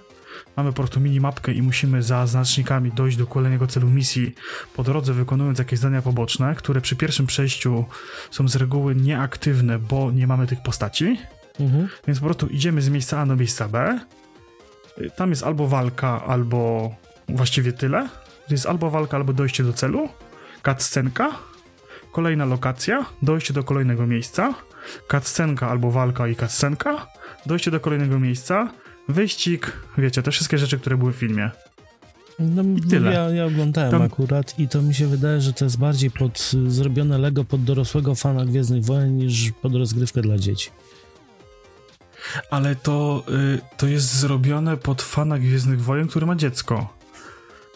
Mamy po prostu minimapkę i musimy za znacznikami dojść do kolejnego celu misji, po drodze wykonując jakieś zadania poboczne, które przy pierwszym przejściu są z reguły nieaktywne, bo nie mamy tych postaci. Mhm. Więc po prostu idziemy z miejsca A do miejsca B. Tam jest albo walka, albo właściwie tyle. To jest albo walka, albo dojście do celu. Cutscenka. Kolejna lokacja. Dojście do kolejnego miejsca. Cutscenka albo walka i cutscenka. Dojście do kolejnego miejsca. Wyścig. Wiecie, te wszystkie rzeczy, które były w filmie. No, tyle. Ja, ja oglądałem Tam- akurat i to mi się wydaje, że to jest bardziej pod zrobione Lego pod dorosłego fana Gwiezdnych Wojen niż pod rozgrywkę dla dzieci. Ale to, y, to jest zrobione pod fana Gwiezdnych Wojen, który ma dziecko.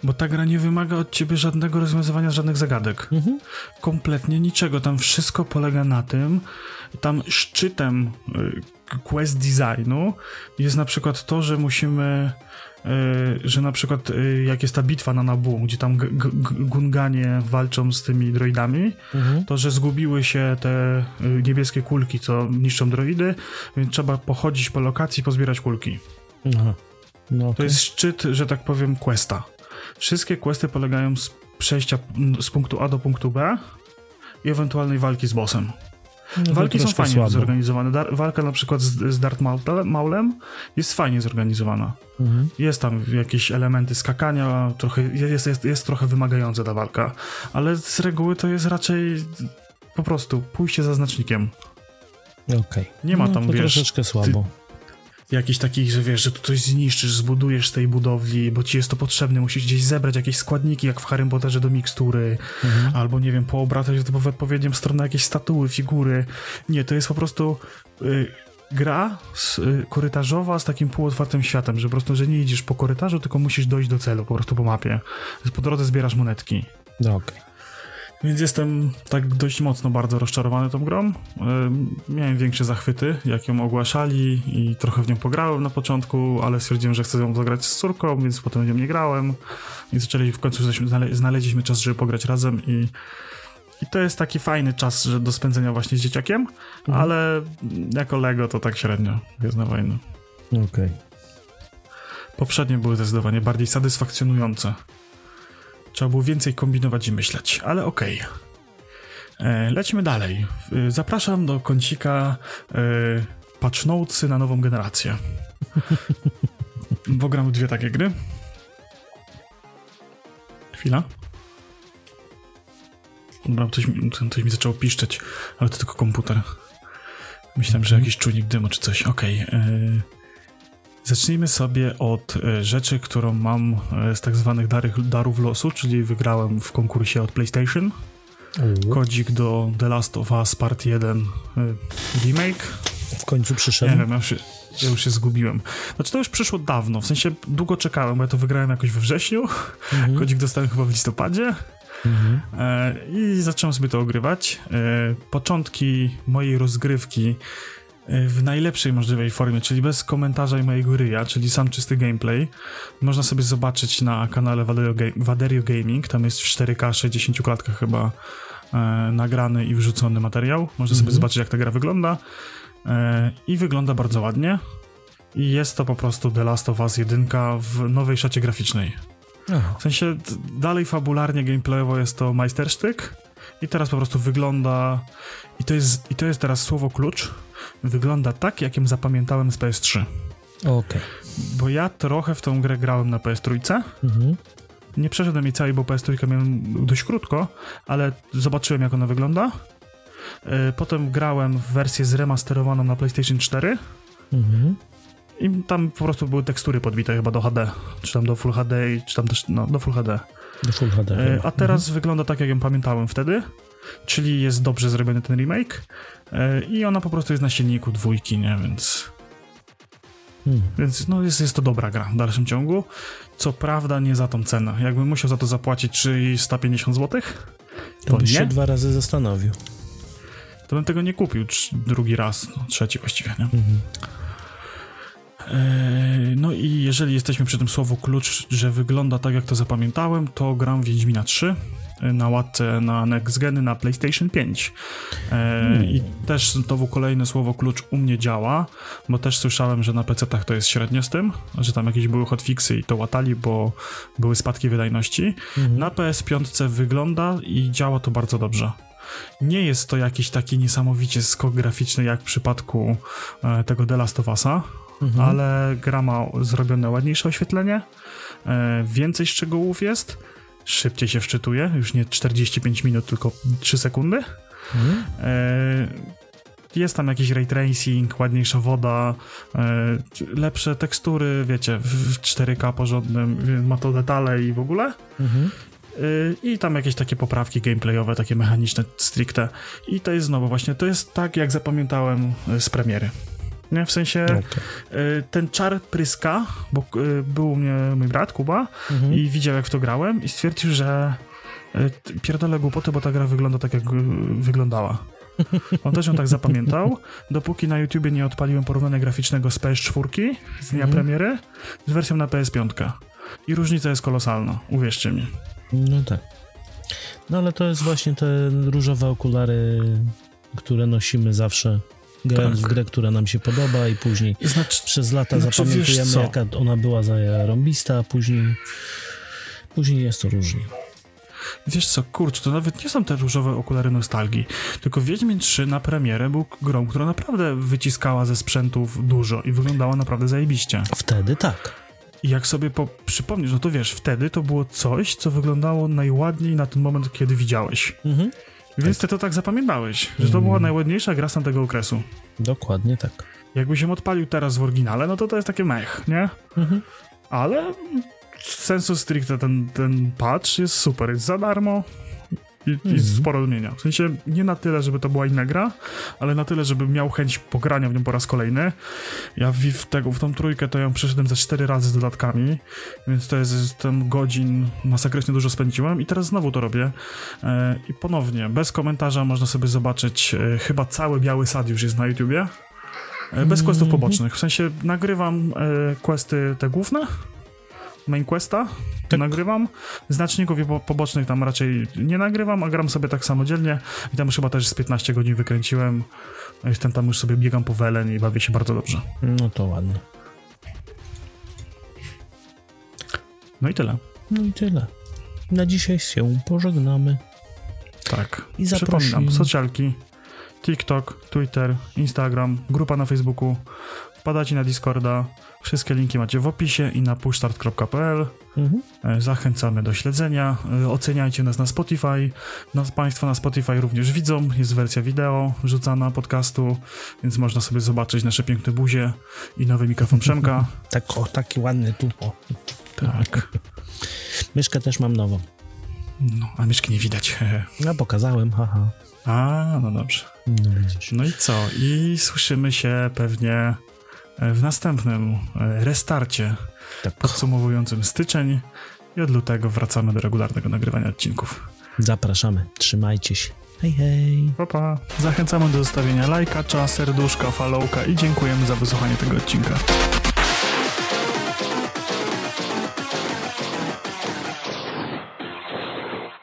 Bo ta gra nie wymaga od ciebie żadnego rozwiązywania żadnych zagadek. Mhm. kompletnie niczego. Tam wszystko polega na tym, tam szczytem y, quest designu jest na przykład to, że musimy, y, że na przykład y, jak jest ta bitwa na Nabu, gdzie tam Gunganie walczą z tymi droidami, Mhm. to, że zgubiły się te y, niebieskie kulki, co niszczą droidy, więc trzeba pochodzić po lokacji i pozbierać kulki. Aha. No, To okej. jest szczyt, że tak powiem, questa. Wszystkie questy polegają z przejścia z punktu A do punktu B i ewentualnej walki z bossem. No Walki są fajnie słabo. zorganizowane. Dar- walka na przykład z, z Darth Maulem- jest fajnie zorganizowana. Mhm. Jest tam jakieś elementy skakania, trochę, jest, jest, jest trochę wymagająca ta walka, ale z reguły to jest raczej po prostu pójście za znacznikiem. Okej. Nie ma no, tam, to wiesz, troszeczkę słabo. Jakichś takich, że wiesz, że tu coś zniszczysz, zbudujesz z tej budowli, bo ci jest to potrzebne, musisz gdzieś zebrać jakieś składniki, jak w Harrym Potterze do mikstury, Mhm. albo nie wiem, poobracać to w odpowiednią stronę jakieś statuły, figury. Nie, to jest po prostu y, gra z, y, korytarzowa z takim półotwartym światem, że po prostu, że nie idziesz po korytarzu, tylko musisz dojść do celu, po prostu po mapie. Po drodze zbierasz monetki. No, okej. Więc jestem tak dość mocno bardzo rozczarowany tą grą. Miałem większe zachwyty, jak ją ogłaszali i trochę w nią pograłem na początku, ale stwierdziłem, że chcę ją zagrać z córką, więc potem w nią nie grałem. I zaczęli w końcu znaleźliśmy czas, żeby pograć razem i i to jest taki fajny czas że do spędzenia właśnie z dzieciakiem, mhm. ale jako Lego to tak średnio Gwiezdne Wojny. Okej. Okay. Poprzednie były zdecydowanie bardziej satysfakcjonujące. Trzeba było więcej kombinować i myśleć, ale okej. Okay. E, lecimy dalej. E, zapraszam do kącika e, patch na nową generację. Bo gram dwie takie gry. Chwila. Dobra, coś, coś mi zaczęło piszczeć, ale to tylko komputer. Myślałem, że jakiś czujnik dymu czy coś. Okej. Okay. Zacznijmy sobie od e, rzeczy, którą mam e, z tak zwanych darów losu, czyli wygrałem w konkursie od PlayStation. Kodzik do The Last of Us Part 1 e, remake. W końcu przyszedł. Nie wiem, ja już, ja już się zgubiłem. Znaczy to już przyszło dawno, w sensie długo czekałem, bo ja to wygrałem jakoś we wrześniu. Mhm. Kodzik dostałem chyba w listopadzie. Mhm. I zacząłem sobie to ogrywać. Początki mojej rozgrywki w najlepszej możliwej formie, czyli bez komentarza i mojego ryja, czyli sam czysty gameplay. Można sobie zobaczyć na kanale Waderio, Gaming, tam jest w 4K 60 klatkach chyba e, nagrany i wrzucony materiał. Można sobie mhm. zobaczyć jak ta gra wygląda e, i wygląda bardzo ładnie. I jest to po prostu The Last of Us 1 w nowej szacie graficznej. Aha. W sensie dalej fabularnie, gameplayowo jest to majstersztyk i teraz po prostu wygląda i to jest, i to jest teraz słowo klucz wygląda tak, jakim zapamiętałem z PS3. Okej. Okay. Bo ja trochę w tą grę grałem na PS3. Mhm. Nie przeszedłem jej całej, bo PS3 miałem dość krótko, ale zobaczyłem, jak ona wygląda. E, potem grałem w wersję zremasterowaną na PlayStation 4. Mhm. I tam po prostu były tekstury podbite chyba do HD, czy tam do Full HD, czy tam też, no, do Full HD. Do Full HD. E, a teraz mhm. wygląda tak, jak ją pamiętałem wtedy, czyli jest dobrze zrobiony ten remake. E, I ona po prostu jest na silniku dwójki, nie? Więc. Hmm. Więc no jest, jest to dobra gra w dalszym ciągu. Co prawda nie za tą cenę. Jakbym musiał za to zapłacić 350 zł, to, to byś nie. się dwa razy zastanowił. To bym tego nie kupił drugi raz, no, trzeci właściwie, nie? Mhm. E, no i jeżeli jesteśmy przy tym słowu klucz, że wygląda tak jak to zapamiętałem, to gram Wiedźmina 3 na łatce na next geny na PlayStation 5. E, hmm. I też to kolejne słowo klucz u mnie działa, bo też słyszałem, że na PC-tach to jest średnio z tym, że tam jakieś były hotfixy i to łatali, bo były spadki wydajności. Hmm. Na PS5 wygląda i działa to bardzo dobrze. Nie jest to jakiś taki niesamowicie skok graficzny jak w przypadku e, tego The Last of Us'a, mhm. ale gra ma zrobione ładniejsze oświetlenie, e, więcej szczegółów jest, szybciej się wczytuje, już nie 45 minut, tylko 3 sekundy. Mhm. E, jest tam jakiś ray tracing, ładniejsza woda, e, lepsze tekstury, wiecie, w 4K porządnym, ma to detale i w ogóle. Mhm. E, I tam jakieś takie poprawki gameplayowe, takie mechaniczne stricte. I to jest znowu właśnie, to jest tak, jak zapamiętałem z premiery. Nie? W sensie okay. y, ten czar pryska, bo y, był u mnie mój brat Kuba mhm. i widział jak w to grałem i stwierdził, że y, pierdolę głupoty, bo ta gra wygląda tak jak wyglądała. (laughs) On też ją tak zapamiętał, dopóki na YouTubie nie odpaliłem porównania graficznego z PS4 z dnia mhm. premiery z wersją na PS5. I różnica jest kolosalna, uwierzcie mi. No tak. No ale to jest właśnie te różowe okulary, które nosimy zawsze grając tak. w grę, która nam się podoba i później znaczy, przez lata znaczy, zapamiętujemy, jaka ona była zarąbista, a później, później jest to różnie. Wiesz co, kurczę, to nawet nie są te różowe okulary nostalgii, tylko Wiedźmin 3 na premierę był grą, która naprawdę wyciskała ze sprzętów dużo i wyglądała naprawdę zajebiście. Wtedy tak. I jak sobie po, przypomnisz, no to wiesz, wtedy to było coś, co wyglądało najładniej na ten moment, kiedy widziałeś. Mhm. Więc ty to tak zapamiętałeś, że to była mm. najładniejsza gra z tamtego okresu. Dokładnie tak. Jakby się odpalił teraz w oryginale, no to to jest takie mech, nie? Mhm. Ale sensu stricte ten, ten patch jest super, jest za darmo. I, i sporo zmienia. W sensie nie na tyle, żeby to była inna gra, ale na tyle, żeby miał chęć pogrania w nią po raz kolejny. Ja w, w, tego, w tą trójkę to ją przeszedłem ze cztery razy z dodatkami, więc to jest ten godzin masakrycznie dużo spędziłem i teraz znowu to robię. E, I ponownie, bez komentarza można sobie zobaczyć, e, chyba cały Biały Sad już jest na YouTubie. E, bez questów pobocznych. W sensie nagrywam e, questy te główne, main questa Tak. nagrywam. Znaczników pobocznych tam raczej nie nagrywam, a gram sobie tak samodzielnie i tam już chyba też z 15 godzin wykręciłem. Jestem tam już sobie biegam po Welen i bawię się bardzo dobrze. No to ładnie. No i tyle. No i tyle. Na dzisiaj się pożegnamy. Tak. I Przypominam, zaprosimy. socjalki, TikTok, Twitter, Instagram, grupa na Facebooku, wpadacie na Discorda, wszystkie linki macie w opisie i na pushstart.pl. Mhm. E, Zachęcamy do śledzenia. E, Oceniajcie nas na Spotify. Nas, Państwo na Spotify również widzą. Jest wersja wideo rzucana podcastu, więc można sobie zobaczyć nasze piękne buzie i nowy mikrofon Przemka. (laughs) Tak, o, taki ładny tu. O. Tak. Myszkę też mam nową. No, a myszki nie widać. (laughs) Ja pokazałem, haha. A, no dobrze. No. No i co? I słyszymy się pewnie w następnym e, restarcie Tak. podsumowującym styczeń i od lutego wracamy do regularnego nagrywania odcinków. Zapraszamy. Trzymajcie się. Hej, hej. Pa, pa. Zachęcamy do zostawienia lajka, serduszka, followka i dziękujemy za wysłuchanie tego odcinka.